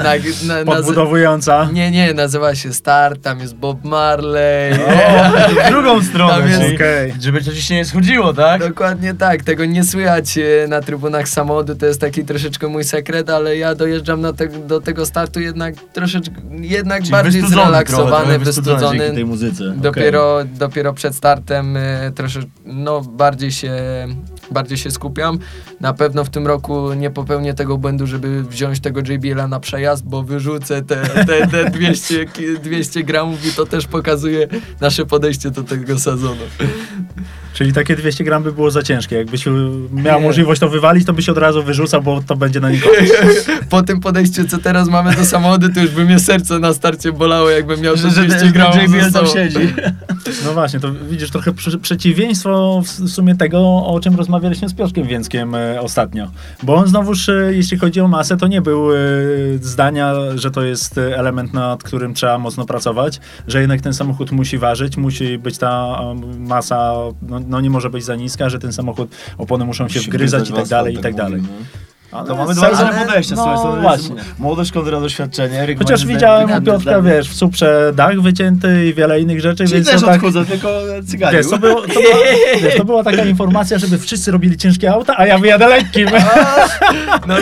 na, na, Podbudowująca. nie, nie, nazywa się Start, tam jest Bob Marley. O, w drugą stronę, jest- czyli Okej. żeby to ciśnienie schodziło, tak? Dokładnie tak, tego nie słychać e, na trybunach samochodu, to jest taki troszeczkę mój sekret, ale ja dojeżdżam na te, do tego startu jednak troszeczkę, jednak Czyli bardziej wystudzony trochę, zrelaksowany, trochę wystudzony tej muzyce. Dopiero, dopiero przed startem e, trosze, no, bardziej, się, bardziej się skupiam. Na pewno w tym roku nie popełnię tego błędu, żeby wziąć tego JBL-a na przejazd, bo wyrzucę te, te, te 200, ki- 200 gramów i to też pokazuje nasze podejście do tego sezonu. Czyli takie 200 gram by było za ciężkie. Jakbyś miał Nie. możliwość to wywalić, to byś od razu wyrzucał, bo to będzie na niekorzyść. Po tym podejściu, co teraz mamy do samochodu, to już by mnie serce na starcie bolało, jakbym miał Że, te że, 200 że gramów JBL tam siedzi. No właśnie, to widzisz trochę przeciwieństwo w sumie tego, o czym rozmawialiśmy z Piotrkiem Więckiem e, ostatnio. Bo on znowuż, e, jeśli chodzi o masę, to nie był e, zdania, że to jest element, nad którym trzeba mocno pracować, że jednak ten samochód musi ważyć, musi być ta masa, no, no nie może być za niska, że ten samochód, opony muszą się wgryzać i tak dalej, i tak dalej. To mamy dwa różne podejścia, no, słuchaj, to właśnie. młodość kontra doświadczenie. Chociaż widziałem u Piotrka, wiesz, w Suprze dach wycięty i wiele innych rzeczy, Czyli więc też to tak... odchodzę, tylko cyganie. Wiesz, to, było, to, była, wiesz, to była taka informacja, żeby wszyscy robili ciężkie auta, a ja wyjadę lekkim. No,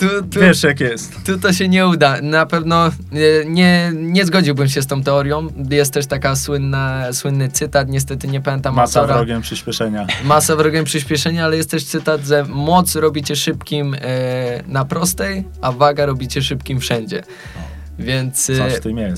tu, tu, Wiesz jak jest. Tu to się nie uda. Na pewno nie, nie, nie zgodziłbym się z tą teorią. Jest też taka słynna, słynny cytat, niestety nie pamiętam Masa autora. wrogiem przyspieszenia. Masa wrogiem przyspieszenia, ale jest też cytat, że moc robicie szybkim e, na prostej, a waga robicie szybkim wszędzie. Więc e,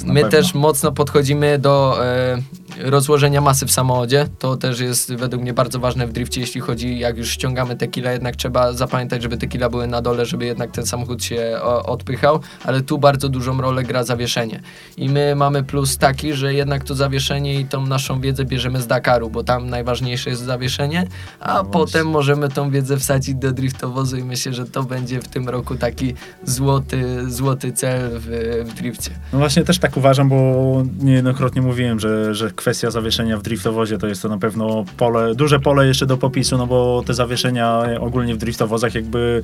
my pewno. też mocno podchodzimy do, e, rozłożenia masy w samochodzie. To też jest według mnie bardzo ważne w drifcie, jeśli chodzi, jak już ściągamy te kila, jednak trzeba zapamiętać, żeby te kila były na dole, żeby jednak ten samochód się odpychał, ale tu bardzo dużą rolę gra zawieszenie. I my mamy plus taki, że jednak to zawieszenie i tą naszą wiedzę bierzemy z Dakaru, bo tam najważniejsze jest zawieszenie, a No potem możemy tą wiedzę wsadzić do driftowozu i myślę, że to będzie w tym roku taki złoty, złoty cel w, w drifcie. No właśnie też tak uważam, bo niejednokrotnie mówiłem, że, że kwestia zawieszenia w driftowozie to jest to na pewno pole, duże pole jeszcze do popisu, no bo te zawieszenia ogólnie w driftowozach jakby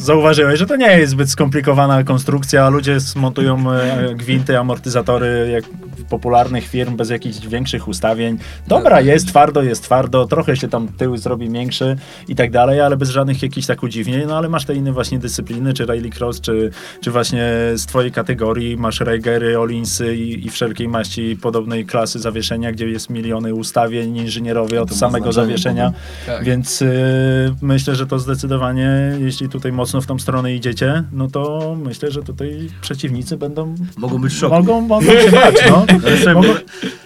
zauważyłeś, że to nie jest zbyt skomplikowana konstrukcja, ludzie montują e, gwinty, amortyzatory jak popularnych firm bez jakichś większych ustawień. Dobra, jest twardo, jest twardo, trochę się tam tył zrobi większy i tak dalej, ale bez żadnych jakichś tak udziwnień, no ale masz te inne właśnie dyscypliny, czy rallycross, czy, czy właśnie z twojej kategorii masz Reigery, Olinsy i, i wszelkiej maści podobnej klasy zawieszenia, gdzie jest miliony ustawień inżynierowie od samego znaczenie zawieszenia, Tak. więc y, myślę, że to zdecydowanie, jeśli tutaj mocno w tą stronę idziecie, no to myślę, że tutaj przeciwnicy będą Mogą być w mogą, mogą się bać, no. Bo, Mogą,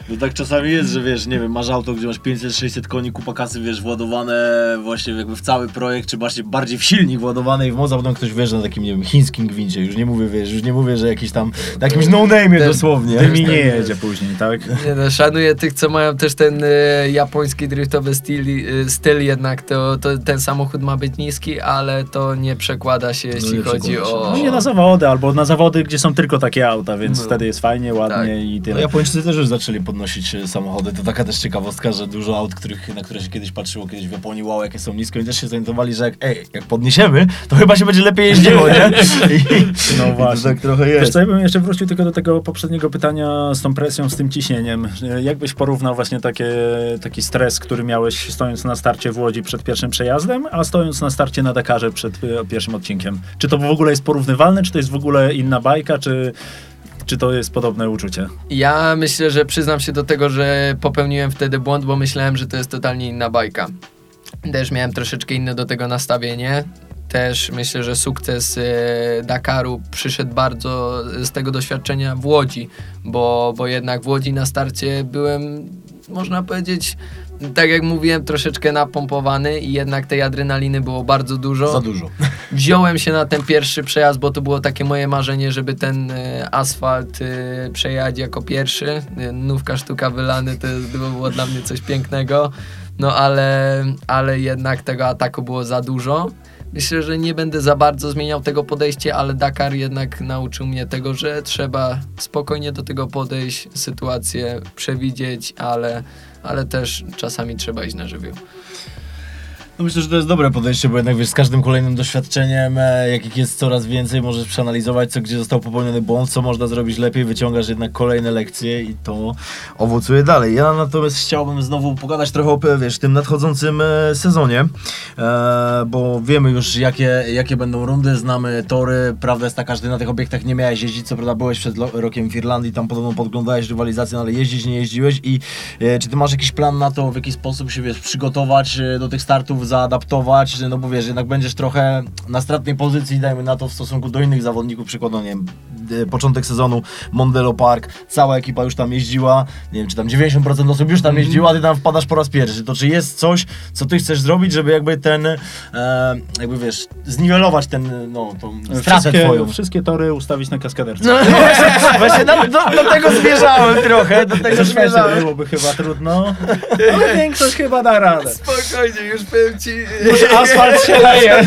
bo tak czasami jest, że wiesz, nie wiem, masz auto, gdzie masz 500-600 koni, kupa kasy, wiesz, władowane właśnie jakby w cały projekt, czy właśnie bardziej w silnik władowany i w moc, a potem ktoś wjeżdża na takim, nie wiem, chińskim gwincie, już nie mówię, wiesz, już nie mówię, że jakiś tam, na jakimś no-name'ie dosłownie. Tymi nie jedzie później, tak? Nie no, szanuję tych, co mają też ten e, japoński driftowy styl, e, styl jednak to, to ten samochód ma być niski, ale to nie przekłada się, jeśli nie chodzi o... No nie na zawody, albo na zawody, gdzie są tylko takie auta, więc No. wtedy jest fajnie, ładnie Tak. i No, tyle. Japończycy też już zaczęli podnosić e, samochody. To taka też ciekawostka, że dużo aut, których, na które się kiedyś patrzyło kiedyś w Japonii, wow, jakie są nisko i też się zorientowali, że jak, ej, jak podniesiemy, to chyba się będzie lepiej jeździło, nie? I, No i właśnie. To tak trochę Wiesz jest. co, ja bym jeszcze wrócił tylko do tego poprzedniego pytania z tą presją, z tym ciśnieniem. E, Jak byś porównał właśnie takie, taki stres, który miałeś stojąc na starcie w Łodzi przed pierwszym przejazdem, a stojąc na starcie na Dakarze przed e, pierwszym odcinkiem? Czy to w ogóle jest porównywalne, czy to jest w ogóle inna bajka, czy, czy to jest podobne uczucie? Ja myślę, że przyznam się do tego, że popełniłem wtedy błąd, bo myślałem, że to jest totalnie inna bajka. Też miałem troszeczkę inne do tego nastawienie. Też myślę, że sukces e, Dakaru przyszedł bardzo z tego doświadczenia w Łodzi, bo, bo jednak w Łodzi na starcie byłem, można powiedzieć, tak jak mówiłem, troszeczkę napompowany i jednak tej adrenaliny było bardzo dużo Za dużo. wziąłem się na ten pierwszy przejazd, bo to było takie moje marzenie, żeby ten e, asfalt e, przejechać jako pierwszy. Nówka sztuka wylany to było dla mnie coś pięknego. No ale, ale jednak tego ataku było za dużo. Myślę, że nie będę za bardzo zmieniał tego podejścia, ale Dakar jednak nauczył mnie tego, że trzeba spokojnie do tego podejść, sytuację przewidzieć, ale, ale też czasami trzeba iść na żywioł. No myślę, że to jest dobre podejście, bo jednak wiesz, z każdym kolejnym doświadczeniem, e, jakich jest coraz więcej, możesz przeanalizować, co gdzie został popełniony błąd, co można zrobić lepiej, wyciągasz jednak kolejne lekcje i to owocuje dalej. Ja natomiast chciałbym znowu pogadać trochę o wiesz, tym nadchodzącym e, sezonie, e, bo wiemy już jakie, jakie będą rundy, znamy tory, prawda jest taka, że ty na tych obiektach nie miałeś jeździć, co prawda byłeś przed rokiem w Irlandii, tam podobno podglądałeś rywalizację, no ale jeździć nie jeździłeś i czy ty masz jakiś plan na to, w jaki sposób się wiesz, przygotować do tych startów, zaadaptować, że no bo wiesz, jednak będziesz trochę na stratnej pozycji, dajmy na to w stosunku do innych zawodników, przykładowo, nie wiem, e, początek sezonu, Mondelo Park, cała ekipa już tam jeździła, nie wiem, czy tam 90% osób już tam jeździła, a ty tam wpadasz po raz pierwszy, to czy jest coś, co ty chcesz zrobić, żeby jakby ten, e, jakby wiesz, zniwelować ten, no, tą stratę Wszystkie, twoją? wszystkie tory ustawić na kaskaderce. No właśnie, właśnie do, do, do tego zmierzałem trochę, do tego zmierzałem. byłoby chyba trudno, ale większość chyba da radę. Spokojnie, już powiem ci. Asfalt się leje.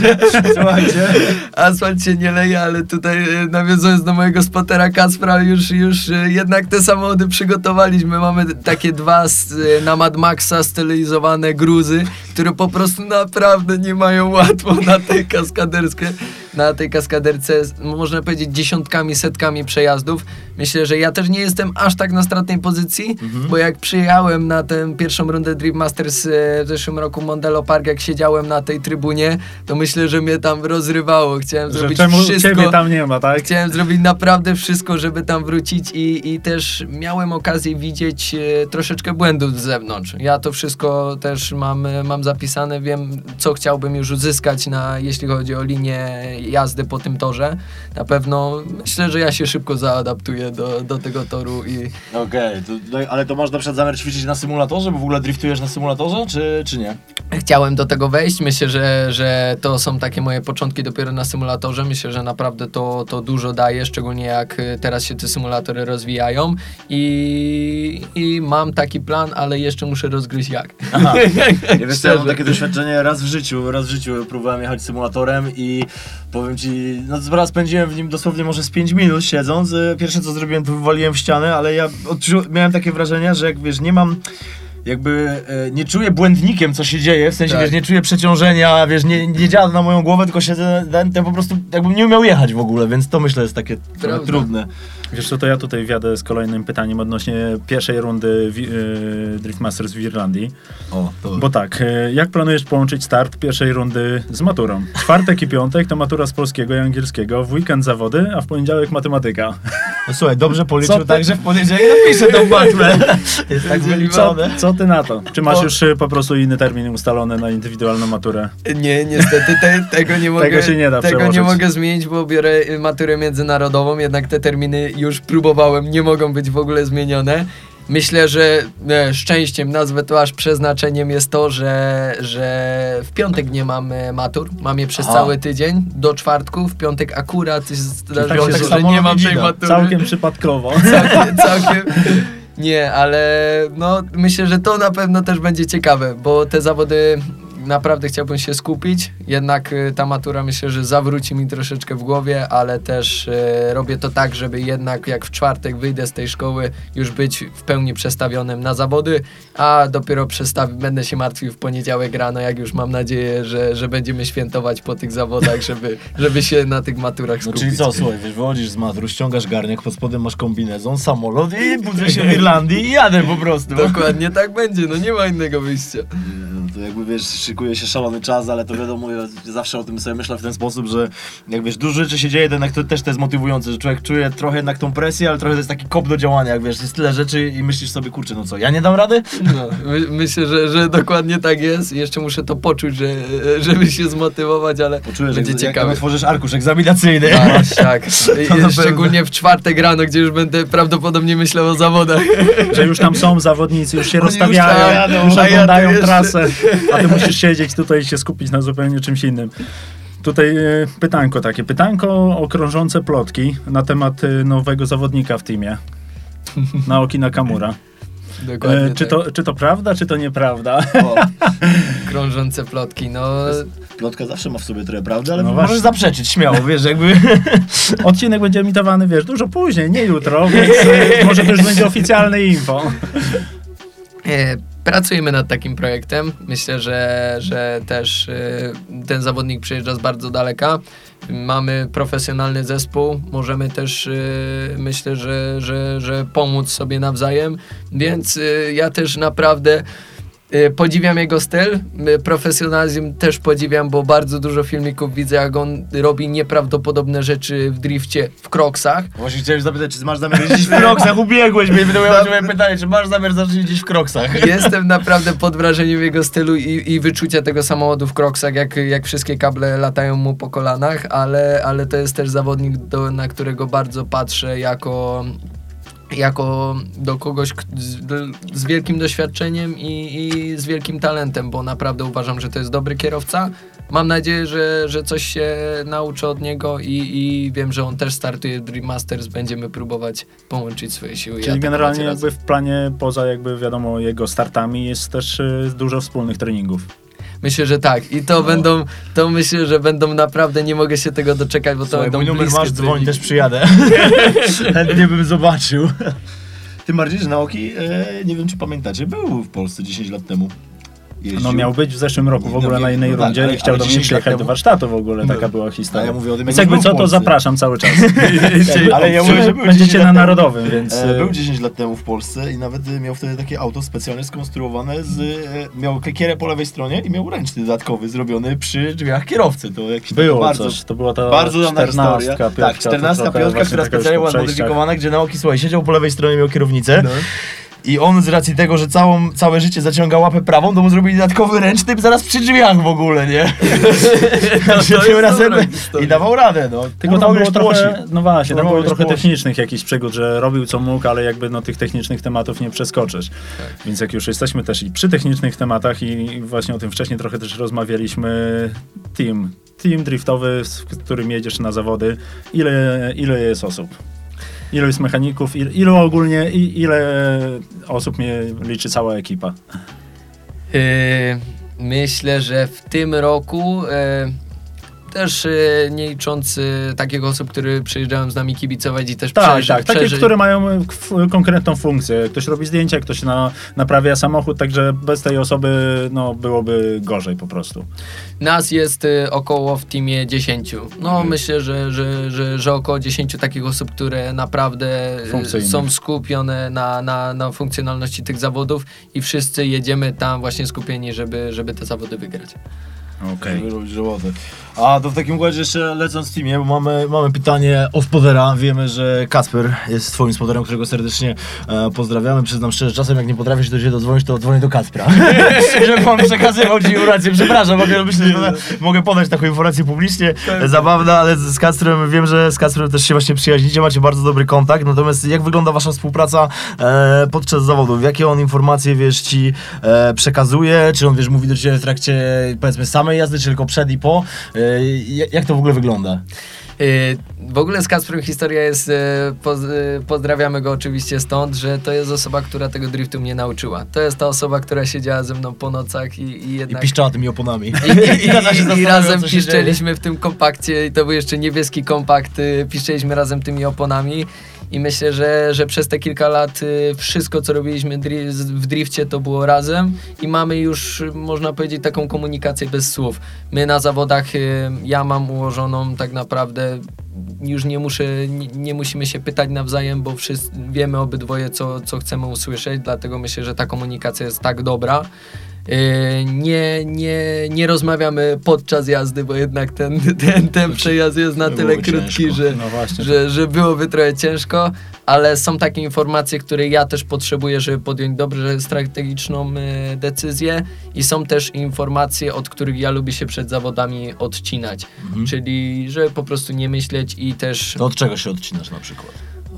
Słuchajcie. Asfalt się nie leje, ale tutaj e, nawiązując do mojego spotera Kacpra, już, już e, jednak te samochody przygotowaliśmy. Mamy takie dwa e, na Mad Maxa stylizowane gruzy, które po prostu naprawdę nie mają łatwo na tej kaskaderce. Na tej kaskaderce, można powiedzieć, dziesiątkami, setkami przejazdów. Myślę, że ja też nie jestem aż tak na stratnej pozycji, bo jak przyjechałem na tę pierwszą rundę Dream Masters e, w zeszłym roku Mondelo Park, jak siedziałem na tej trybunie, to myślę, że mnie tam rozrywało. Chciałem Że zrobić czemu wszystko. ciebie tam nie ma, tak? Chciałem zrobić naprawdę wszystko, żeby tam wrócić i, i też miałem okazję widzieć e, troszeczkę błędów z zewnątrz. Ja to wszystko też mam, e, mam zapisane, wiem co chciałbym już uzyskać na, jeśli chodzi o linię jazdy po tym torze. Na pewno myślę, że ja się szybko zaadaptuję do, do tego toru i Okej, no, ale to masz na przykład zamiar ćwiczyć na symulatorze, bo w ogóle driftujesz na symulatorze, czy, czy nie? chciałem do tego wejść. Myślę, że, że to są takie moje początki dopiero na symulatorze. Myślę, że naprawdę to, to dużo daje, szczególnie jak y, teraz się te symulatory rozwijają i, i mam taki plan, ale jeszcze muszę rozgryźć jak. Aha. Ja wiesz ja mam takie doświadczenie raz w życiu, raz w życiu próbowałem jechać symulatorem i powiem ci, no zaraz spędziłem w nim dosłownie może z 5 minut siedząc. Y, Pierwsze co zrobiłem to wywaliłem w ścianę, ale ja odczu- miałem takie wrażenie, że jak wiesz, nie mam jakby e, nie czuję błędnikiem, co się dzieje, w sensie, Tak. wiesz, nie czuję przeciążenia, wiesz, nie, nie działa na moją głowę, tylko siedzę, ten, ten po prostu jakbym nie umiał jechać w ogóle, więc to myślę jest takie Prawda. trudne. Wiesz co, to ja tutaj wjadę z kolejnym pytaniem odnośnie pierwszej rundy wi- y, Drift Masters w Irlandii. O, to... Bo tak, y, jak planujesz połączyć start pierwszej rundy z maturą? Czwartek i piątek to matura z polskiego i angielskiego, w weekend zawody, a w poniedziałek matematyka. No, słuchaj, dobrze policzył Co tak, że w poniedziałek napiszę tą maturę. Jest tak Co, wyliczone. co ty na to? Czy masz już y, po prostu inny termin ustalony na indywidualną maturę? Nie, niestety te, tego nie mogę. Tego się nie da Tego nie przełożyć. mogę zmienić, bo biorę y, maturę międzynarodową, jednak te terminy już próbowałem, nie mogą być w ogóle zmienione. Myślę, że e, szczęściem, nazwę to aż przeznaczeniem jest to, że, że w piątek nie mam e, matur. Mam je przez Aha. cały tydzień do czwartku. W piątek akurat zdarzyło tak się że nie mam tej matury. Całkiem przypadkowo. całkiem, całkiem. Nie, ale no myślę, że to na pewno też będzie ciekawe, bo te zawody naprawdę chciałbym się skupić. Jednak y, ta matura myślę, że zawróci mi troszeczkę w głowie, ale też y, robię to tak, żeby jednak jak w czwartek wyjdę z tej szkoły, już być w pełni przestawionym na zawody, a dopiero będę się martwił w poniedziałek rano, jak już mam nadzieję, że, że będziemy świętować po tych zawodach, żeby, żeby się na tych maturach No skupić. czyli co, słuchaj, wiesz, wychodzisz z matur, ściągasz garnek, pod spodem masz kombinezon, samolot i budzę się w Irlandii i jadę po prostu. Dokładnie tak będzie, no nie ma innego wyjścia. No To jakby wiesz, szykuje się szalony czas, ale to wiadomo, ja zawsze o tym sobie myślę w ten sposób, że jak wiesz, dużo rzeczy się dzieje, to jednak to też to jest motywujące, że człowiek czuje trochę jednak tą presję, ale trochę to jest taki kop do działania, jak wiesz, jest tyle rzeczy i myślisz sobie, kurczę, no co, ja nie dam rady? No, my, myślę, że, że dokładnie tak jest. Jeszcze muszę to poczuć, że, żeby się zmotywować, ale Poczułem, że będzie jak, jak ciekawe. otworzysz arkusz egzaminacyjny. Tak, tak. To na I, szczególnie w czwartek rano, gdzie już będę prawdopodobnie myślał o zawodach. Że już tam są zawodnicy, już się Oni już rozstawiają, już a ja to oglądają jeszcze- trasę, a ty musisz siedzieć tutaj i się skupić na zupełnie czymś innym. Tutaj e, pytanko takie, pytanko o krążące plotki na temat e, nowego zawodnika w teamie. Naoki Nakamura. Dokładnie E, czy, tak. to, czy to prawda, czy to nieprawda? O, Krążące plotki, no... plotka zawsze ma w sobie trochę prawdy, ale No możesz właśnie. zaprzeczyć śmiało, wiesz, jakby... Odcinek będzie emitowany, wiesz, dużo później, nie jutro, więc e, może to już będzie oficjalne info. Pracujemy nad takim projektem. Myślę, że, że też e, ten zawodnik przyjeżdża z bardzo daleka. Mamy profesjonalny zespół, możemy też e, myślę, że, że, że pomóc sobie nawzajem, więc e, ja też naprawdę podziwiam jego styl. E, Profesjonalizm też podziwiam, bo bardzo dużo filmików widzę, jak on robi nieprawdopodobne rzeczy w drifcie, w kroksach. Właśnie chciałem zapytać, czy masz zamiar jeździć w kroksach, ubiegłeś mnie, miałem moje pytanie, czy masz zamiar zacząć jeździć w kroksach? Jestem naprawdę pod wrażeniem jego stylu i, i wyczucia tego samochodu w kroksach, jak, jak wszystkie kable latają mu po kolanach, ale, ale to jest też zawodnik, do, na którego bardzo patrzę jako, jako do kogoś z, z wielkim doświadczeniem i, i z wielkim talentem, bo naprawdę uważam, że to jest dobry kierowca. Mam nadzieję, że, że coś się nauczę od niego i, i wiem, że on też startuje w Dream Masters. Będziemy próbować połączyć swoje siły. Czyli atakować generalnie jakby w planie, poza jakby wiadomo jego startami, jest też e, dużo wspólnych treningów. Myślę, że tak. I to No. będą, to myślę, że będą naprawdę, nie mogę się tego doczekać, bo to Słuchaj, będą mój numer masz, dzwoń, też przyjadę. Chętnie bym zobaczył. Tym bardziej, że Naoki, e, nie wiem czy pamiętacie, był w Polsce 10 lat temu. Jeździł. No miał być w zeszłym roku w No ogóle wiem, na innej no tak, rundzie ale- i chciał do mnie 10 lat przyjechać temu- do warsztatu w ogóle, No. taka była historia. ja mówię o tym, Więc jak jakby co, to zapraszam cały czas. Ale ja mówię, że był 10 Będziecie na. Narodowym, więc... E, e, Był 10 lat temu w Polsce i nawet e, miał wtedy takie auto specjalnie skonstruowane z... e, Miał kekierę po lewej stronie i miał ręczny dodatkowy zrobiony przy drzwiach kierowcy. To jakiś Było bardzo, coś, to była ta Bardzo dawna historia. 14, tak, 14 piątka, która specjalnie była zmodyfikowana. zmodyfikowana, gdzie Naoki, słuchaj, siedział po lewej stronie, miał kierownicę. No. I on z racji tego, że całą, całe życie zaciąga łapę prawą, to mu zrobili dodatkowy ręczny zaraz przy drzwiach w ogóle, nie? Jest tym razem i dawał radę, no. Tylko Urwał tam było trochę, płosi. no właśnie, tam Urwał było trochę płosi. technicznych jakichś przygód, że robił co mógł, ale jakby no tych technicznych tematów nie przeskoczysz. Więc jak już jesteśmy też i przy technicznych tematach i właśnie o tym wcześniej trochę też rozmawialiśmy, team, team driftowy, z którym jedziesz na zawody, ile, ile jest osób? Ilu jest mechaników, ile, ilu ogólnie, i, ile osób mnie liczy cała ekipa? Yy, myślę, że w tym roku yy, też yy, nie licząc yy, takich osób, które przyjeżdżają z nami kibicować i też Tak, przeży- tak, takie, przeży- które mają e, konkretną funkcję. Ktoś robi zdjęcia, ktoś na, naprawia samochód, także bez tej osoby no, byłoby gorzej po prostu. Nas jest y, około w teamie 10. No Mhm. myślę, że, że, że, że około 10 takich osób, które naprawdę y, są skupione na, na, na funkcjonalności tych zawodów i wszyscy jedziemy tam właśnie skupieni, żeby, żeby te zawody wygrać. Okej. Żeby robić robotę. A to w takim układzie jeszcze lecąc w teamie, bo mamy, mamy pytanie o spodera. Wiemy, że Kasper jest twoim spoderem, którego serdecznie e, pozdrawiamy. Przyznam szczerze, czasem jak nie potrafię się do ciebie dodzwonić, to dzwonię do Kaspra. Żeby on przekazywał ci informację. Przepraszam, mogę, myślę, że mogę podać taką informację publicznie. Zabawna, ale z, z Kasprem wiem, że z Kasprem też się właśnie przyjaźnicie, macie bardzo dobry kontakt. Natomiast jak wygląda wasza współpraca e, podczas zawodów? Jakie on informacje, wiesz, ci e, przekazuje? Czy on, wiesz, mówi do ciebie w trakcie, powiedzmy, samej jazdy, czy tylko przed i po? E, jak- to w ogóle wygląda? Y, W ogóle z Kasprem historia jest, y, y, pozdrawiamy go oczywiście stąd, że to jest osoba, która tego driftu mnie nauczyła. To jest ta osoba, która siedziała ze mną po nocach i, i I jednak... piszczała tymi oponami. I, i, i, i, i razem piszczeliśmy w tym kompakcie i to był jeszcze niebieski kompakt, piszczeliśmy razem tymi oponami i myślę, że, że przez te kilka lat y, wszystko co robiliśmy w drifcie to było razem i mamy już można powiedzieć taką komunikację bez słów. My na zawodach, y, ja mam ułożoną tak naprawdę już nie muszę, nie, nie musimy się pytać nawzajem, bo wszyscy wiemy obydwoje, co, co chcemy usłyszeć, dlatego myślę, że ta komunikacja jest tak dobra. Yy, Nie, nie, nie rozmawiamy podczas jazdy, bo jednak ten, ten, ten przejazd jest na tyle krótki, ciężko. że, No że, że byłoby trochę ciężko, ale są takie informacje, które ja też potrzebuję, żeby podjąć dobrze strategiczną y, decyzję i są też informacje, od których ja lubię się przed zawodami odcinać, Mhm. czyli żeby po prostu nie myśleć i też To od czego się odcinasz na przykład?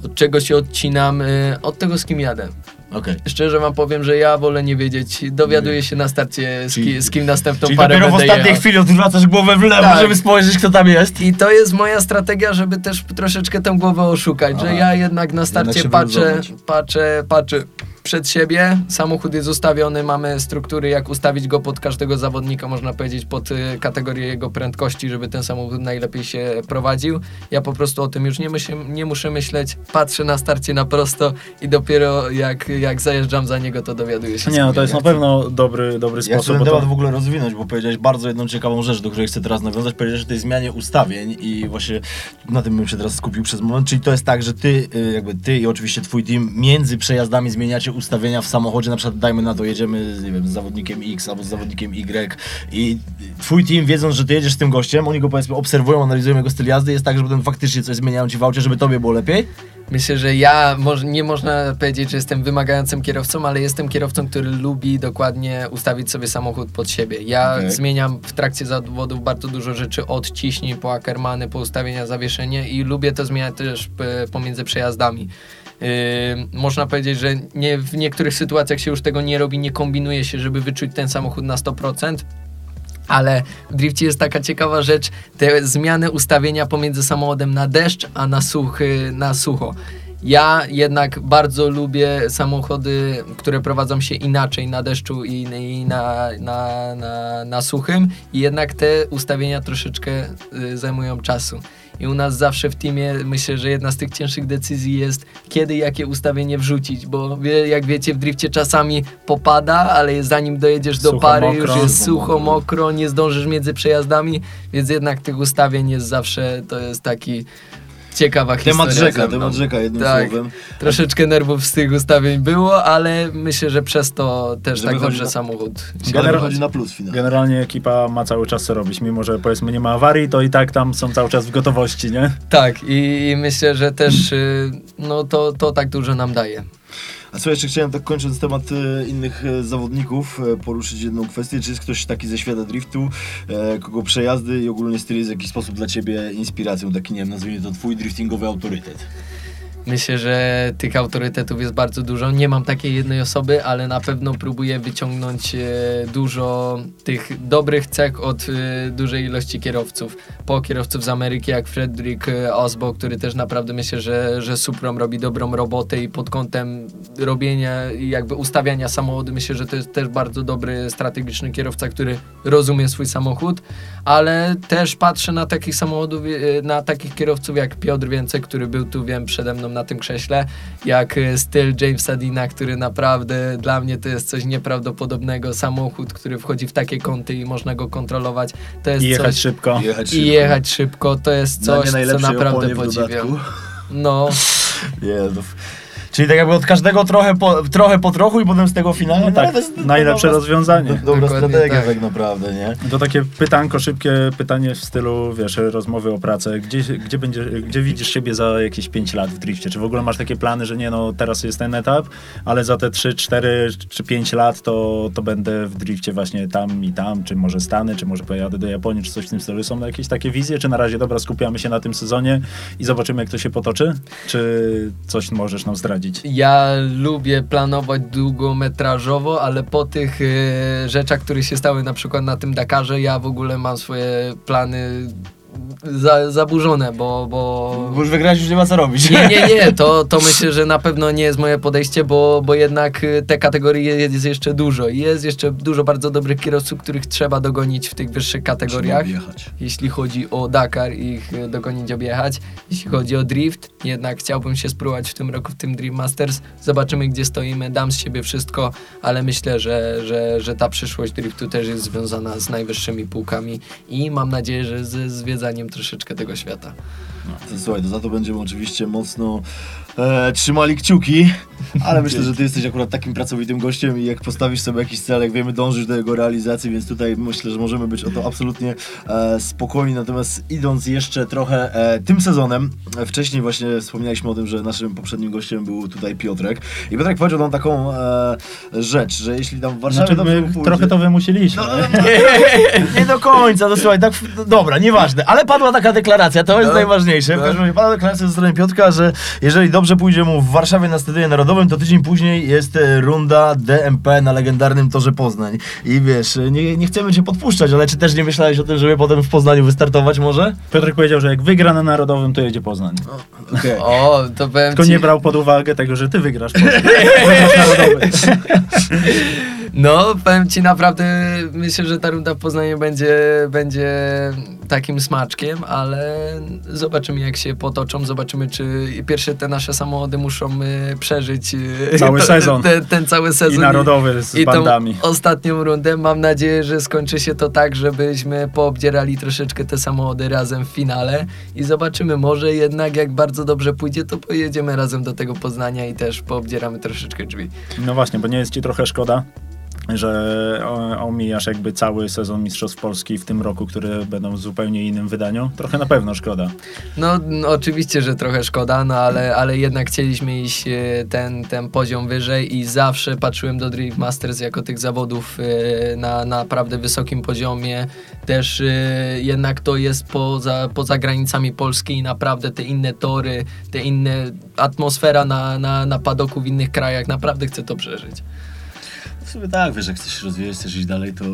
od czego się odcinam, y, od tego z kim jadę. Okej. Szczerze wam powiem, że ja wolę nie wiedzieć, dowiaduję się na starcie z, ki, z kim następną Czyli parę dopiero w będę ostatniej jechał. chwili odwracasz głowę w lewo, Tak. żeby spojrzeć, kto tam jest. I to jest moja strategia, żeby też troszeczkę tę głowę oszukać, Aha. że ja jednak na starcie się patrzę, wyluzować. patrzę, patrzę przed siebie, samochód jest ustawiony, mamy struktury, jak ustawić go pod każdego zawodnika, można powiedzieć, pod y, kategorię jego prędkości, żeby ten samochód najlepiej się prowadził. Ja po prostu o tym już nie, myśl, nie muszę myśleć, patrzę na starcie na prosto i dopiero jak, jak zajeżdżam za niego, to dowiaduję się. Nie, no to jest na pewno dobry, dobry Ja chcę sposób. ten bo temat to, w ogóle rozwinąć, bo powiedziałeś bardzo jedną ciekawą rzecz, do której chcę teraz nawiązać. Powiedziałeś o tej zmianie ustawień i właśnie na tym bym się teraz skupił przez moment. Czyli to jest tak, że ty, y, jakby ty i oczywiście twój team między przejazdami zmieniacie ustawienia w samochodzie, na przykład dajmy na to, jedziemy z, nie wiem, z zawodnikiem X albo z zawodnikiem Y i twój team wiedząc, że ty jedziesz z tym gościem, oni go powiedzmy obserwują, analizują jego styl jazdy, jest tak, że potem faktycznie coś zmieniają ci w aucie, żeby tobie było lepiej? Myślę, że ja moż, nie można powiedzieć, że jestem wymagającym kierowcą, ale jestem kierowcą, który lubi dokładnie ustawić sobie samochód pod siebie. Ja Okej. zmieniam w trakcie zawodów bardzo dużo rzeczy od ciśnień po Ackermany, po ustawienia zawieszenia i lubię to zmieniać też p- pomiędzy przejazdami. Yy, można powiedzieć, że nie, w niektórych sytuacjach się już tego nie robi, nie kombinuje się, żeby wyczuć ten samochód na 100%. Ale w drifcie jest taka ciekawa rzecz, te zmiany ustawienia pomiędzy samochodem na deszcz, a na, suchy, na sucho. Ja jednak bardzo lubię samochody, które prowadzą się inaczej na deszczu i, i na, na, na, na suchym i jednak te ustawienia troszeczkę y, zajmują czasu. I u nas zawsze w teamie myślę, że jedna z tych cięższych decyzji jest, kiedy jakie ustawienie wrzucić, bo wie, jak wiecie w drifcie czasami popada, ale zanim dojedziesz do Sucho, pary mokro. już jest Sucho, mokro, nie zdążysz między przejazdami, więc jednak tych ustawień jest zawsze, to jest taki ciekawa Temat historia rzeka, temat rzeka jednym Tak. słowem. Troszeczkę nerwów z tych ustawień było, ale myślę, że przez to też Że tak wychodzi dobrze na- samochód się wychodzi na plus finał. generalnie ekipa ma cały czas co robić. Mimo, że powiedzmy nie ma awarii, to i tak tam są cały czas w gotowości, nie? Tak, i, i myślę, że też y, no to, to tak dużo nam daje. A co jeszcze chciałem tak kończąc temat e, innych e, zawodników, e, poruszyć jedną kwestię. Czy jest ktoś taki ze świata driftu, kogo przejazdy i ogólnie styl jest w jakiś sposób dla ciebie inspiracją, taki nie wiem, nazwijmy to twój driftingowy autorytet? Myślę, że tych autorytetów jest bardzo dużo. Nie mam takiej jednej osoby, ale na pewno próbuję wyciągnąć e, dużo tych dobrych cech od e, dużej ilości kierowców. Po kierowców z Ameryki, jak Frederick e, Osbo, który też naprawdę myślę, że, że Suprom robi dobrą robotę i pod kątem robienia i jakby ustawiania samochodu, myślę, że to jest też bardzo dobry, strategiczny kierowca, który rozumie swój samochód, ale też patrzę na takich samochodów, na takich kierowców jak Piotr Więcek, który był tu, wiem, przede mną na tym krześle, jak e, styl Jamesa Dina, który naprawdę dla mnie to jest coś nieprawdopodobnego. Samochód, który wchodzi w takie kąty i można go kontrolować, to jest I jechać coś... szybko. Jechać I jechać szybko, to jest Na coś, co naprawdę podziwiam. No, Jezu. Czyli tak jakby od każdego trochę po, trochę po trochu i potem z tego finału. No tak, to jest najlepsze dobra, rozwiązanie. Dobra Dokładnie strategia tak. tak naprawdę, nie? To takie pytanko, szybkie pytanie w stylu, wiesz, rozmowy o pracę. Gdzie, gdzie, będzie, gdzie widzisz siebie za jakieś 5 lat w drifcie? Czy w ogóle masz takie plany, że nie, no teraz jest ten etap, ale za te 3, 4 czy 5 lat to, to będę w drifcie właśnie tam i tam, czy może Stany, czy może pojadę do Japonii, czy coś w tym stylu. Są jakieś takie wizje, czy na razie, dobra, skupiamy się na tym sezonie i zobaczymy, jak to się potoczy? Czy coś możesz nam zdradzić? Ja lubię planować długometrażowo, ale po tych e, rzeczach, które się stały na przykład na tym Dakarze, ja w ogóle mam swoje plany za, zaburzone, bo... bo... Bo już wygrać już nie ma co robić. Nie, nie, nie, to, to myślę, że na pewno nie jest moje podejście, bo, bo jednak y, te kategorie jest jeszcze dużo. i Jest jeszcze dużo bardzo dobrych kierowców, których trzeba dogonić w tych wyższych kategoriach. Jeśli chodzi o Dakar, ich y, dogonić, objechać. Jeśli chodzi o drift, jednak chciałbym się spróbować w tym roku w tym Dream Masters. Zobaczymy, gdzie stoimy, dam z siebie wszystko, ale myślę, że, że, że ta przyszłość driftu też jest związana z najwyższymi półkami i mam nadzieję, że zwiedzaniem troszeczkę tego świata. To, słuchaj, to za to będziemy oczywiście mocno e, trzymali kciuki, ale myślę, że ty jesteś akurat takim pracowitym gościem i jak postawisz sobie jakiś cel, jak wiemy, dążysz do jego realizacji, więc tutaj myślę, że możemy być o to absolutnie e, spokojni. Natomiast idąc jeszcze trochę e, tym sezonem, e, wcześniej właśnie wspomnieliśmy o tym, że naszym poprzednim gościem był tutaj Piotrek i Piotrek powiedział nam taką e, rzecz, że jeśli tam w Warszawie Znaczy, pójdzie- trochę to wymusiliśmy. No, nie? nie, nie do końca, no słuchaj, tak, no dobra, nieważne, ale padła taka deklaracja, to jest No. najważniejsze. W No. każdym razie padła deklaracja ze strony Piotrka, że jeżeli dobrze pójdzie mu w Warszawie na Stadionie Narodowym, to tydzień później jest e, runda DMP na legendarnym Torze Poznań. I wiesz, e, nie, nie chcemy cię podpuszczać, ale czy też nie myślałeś o tym, żeby potem w Poznaniu wystartować może? Piotrek powiedział, że jak wygra na Narodowym, to jedzie Poznań. Okej. O, to powiem Tylko ci... nie brał pod uwagę tego, że ty wygrasz Poznań. No, powiem ci naprawdę, myślę, że ta runda w Poznaniu będzie, będzie takim smaczkiem, ale zobaczymy jak się potoczą, zobaczymy czy pierwsze te nasze samochody muszą y, przeżyć y, Cały to- sezon. Ten, ten cały sezon. I Narodowy z I bandami. ostatnią rundę. Mam nadzieję, że skończy się to tak, żebyśmy poobdzierali troszeczkę te samochody razem w finale i zobaczymy, może jednak jak bardzo dobrze pójdzie, to pojedziemy razem do tego Poznania i też poobdzieramy troszeczkę drzwi. No właśnie, bo nie jest ci trochę szkoda, że omijasz jakby cały sezon Mistrzostw Polski w tym roku, które będą w zupełnie innym wydaniu? Trochę na pewno szkoda. No, no oczywiście, że trochę szkoda, no ale, ale jednak chcieliśmy iść e, ten, ten poziom wyżej i zawsze patrzyłem do Drift Masters jako tych zawodów e, na naprawdę wysokim poziomie. Też e, jednak to jest poza, poza granicami Polski i naprawdę te inne tory, te inne atmosfera na, na, na padoku w innych krajach, naprawdę chcę to przeżyć. W sumie tak, wiesz, jak chcesz się rozwijać, chcesz iść dalej, to...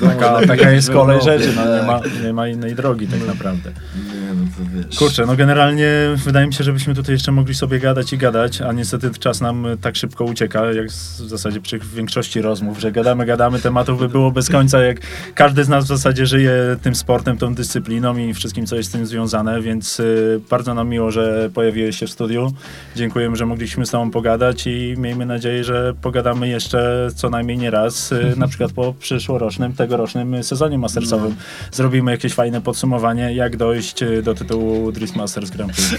to Taka, taka jest kolej Europie, rzeczy, no, nie, ma, nie ma innej drogi tak naprawdę. Nie, no to wiesz. Kurczę, no generalnie wydaje mi się, żebyśmy tutaj jeszcze mogli sobie gadać i gadać, a niestety czas nam tak szybko ucieka, jak w zasadzie przy większości rozmów, że gadamy, gadamy, tematów by było bez końca, jak każdy z nas w zasadzie żyje tym sportem, tą dyscypliną i wszystkim, co jest z tym związane, więc y, bardzo nam miło, że pojawiłeś się w studiu. Dziękujemy, że mogliśmy z tobą pogadać i miejmy nadzieję, że pogadamy jeszcze co najmniej nie raz, y, na przykład po przyszłorocznym, tegorocznym sezonie mastersowym zrobimy jakieś fajne podsumowanie, jak dojść y, do tytułu Drift Masters Grand Prix.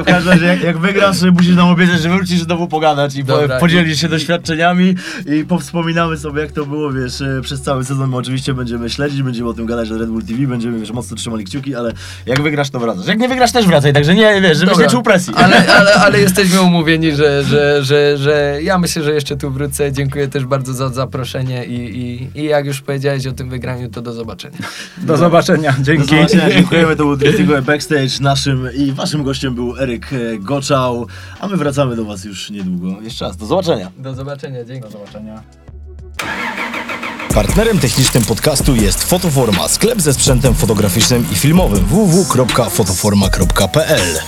w każdym razie, jak, jak wygrasz, musisz nam obiecać, że wrócisz znowu pogadać i Dobra. podzielisz się doświadczeniami i powspominamy sobie, jak to było, wiesz, e, przez cały sezon. My oczywiście będziemy śledzić, będziemy o tym gadać na Red Bull TV, będziemy, wiesz, mocno trzymali kciuki, ale jak wygrasz, to wracasz. Jak nie wygrasz, też wracaj, także nie, wiesz, żebyś Dobra. nie czuł presji. Ale, ale, ale jesteśmy umówieni, że, że, że, że ja myślę, że jeszcze tu wrócę. Dziękuję też bardzo za zaproszenie i, i, i jak już powiedziałeś o tym wygraniu, to do zobaczenia. Do zobaczenia, Do dzięki. zobaczenia, dziękujemy, to był Driftingo Backstage, naszym i waszym gościem był Eryk e, Goczał, a my wracamy do was już niedługo. Jeszcze raz, do zobaczenia. Do zobaczenia, dzięki. Do zobaczenia. Partnerem technicznym podcastu jest Fotoforma, sklep ze sprzętem fotograficznym i filmowym www.fotoforma.pl.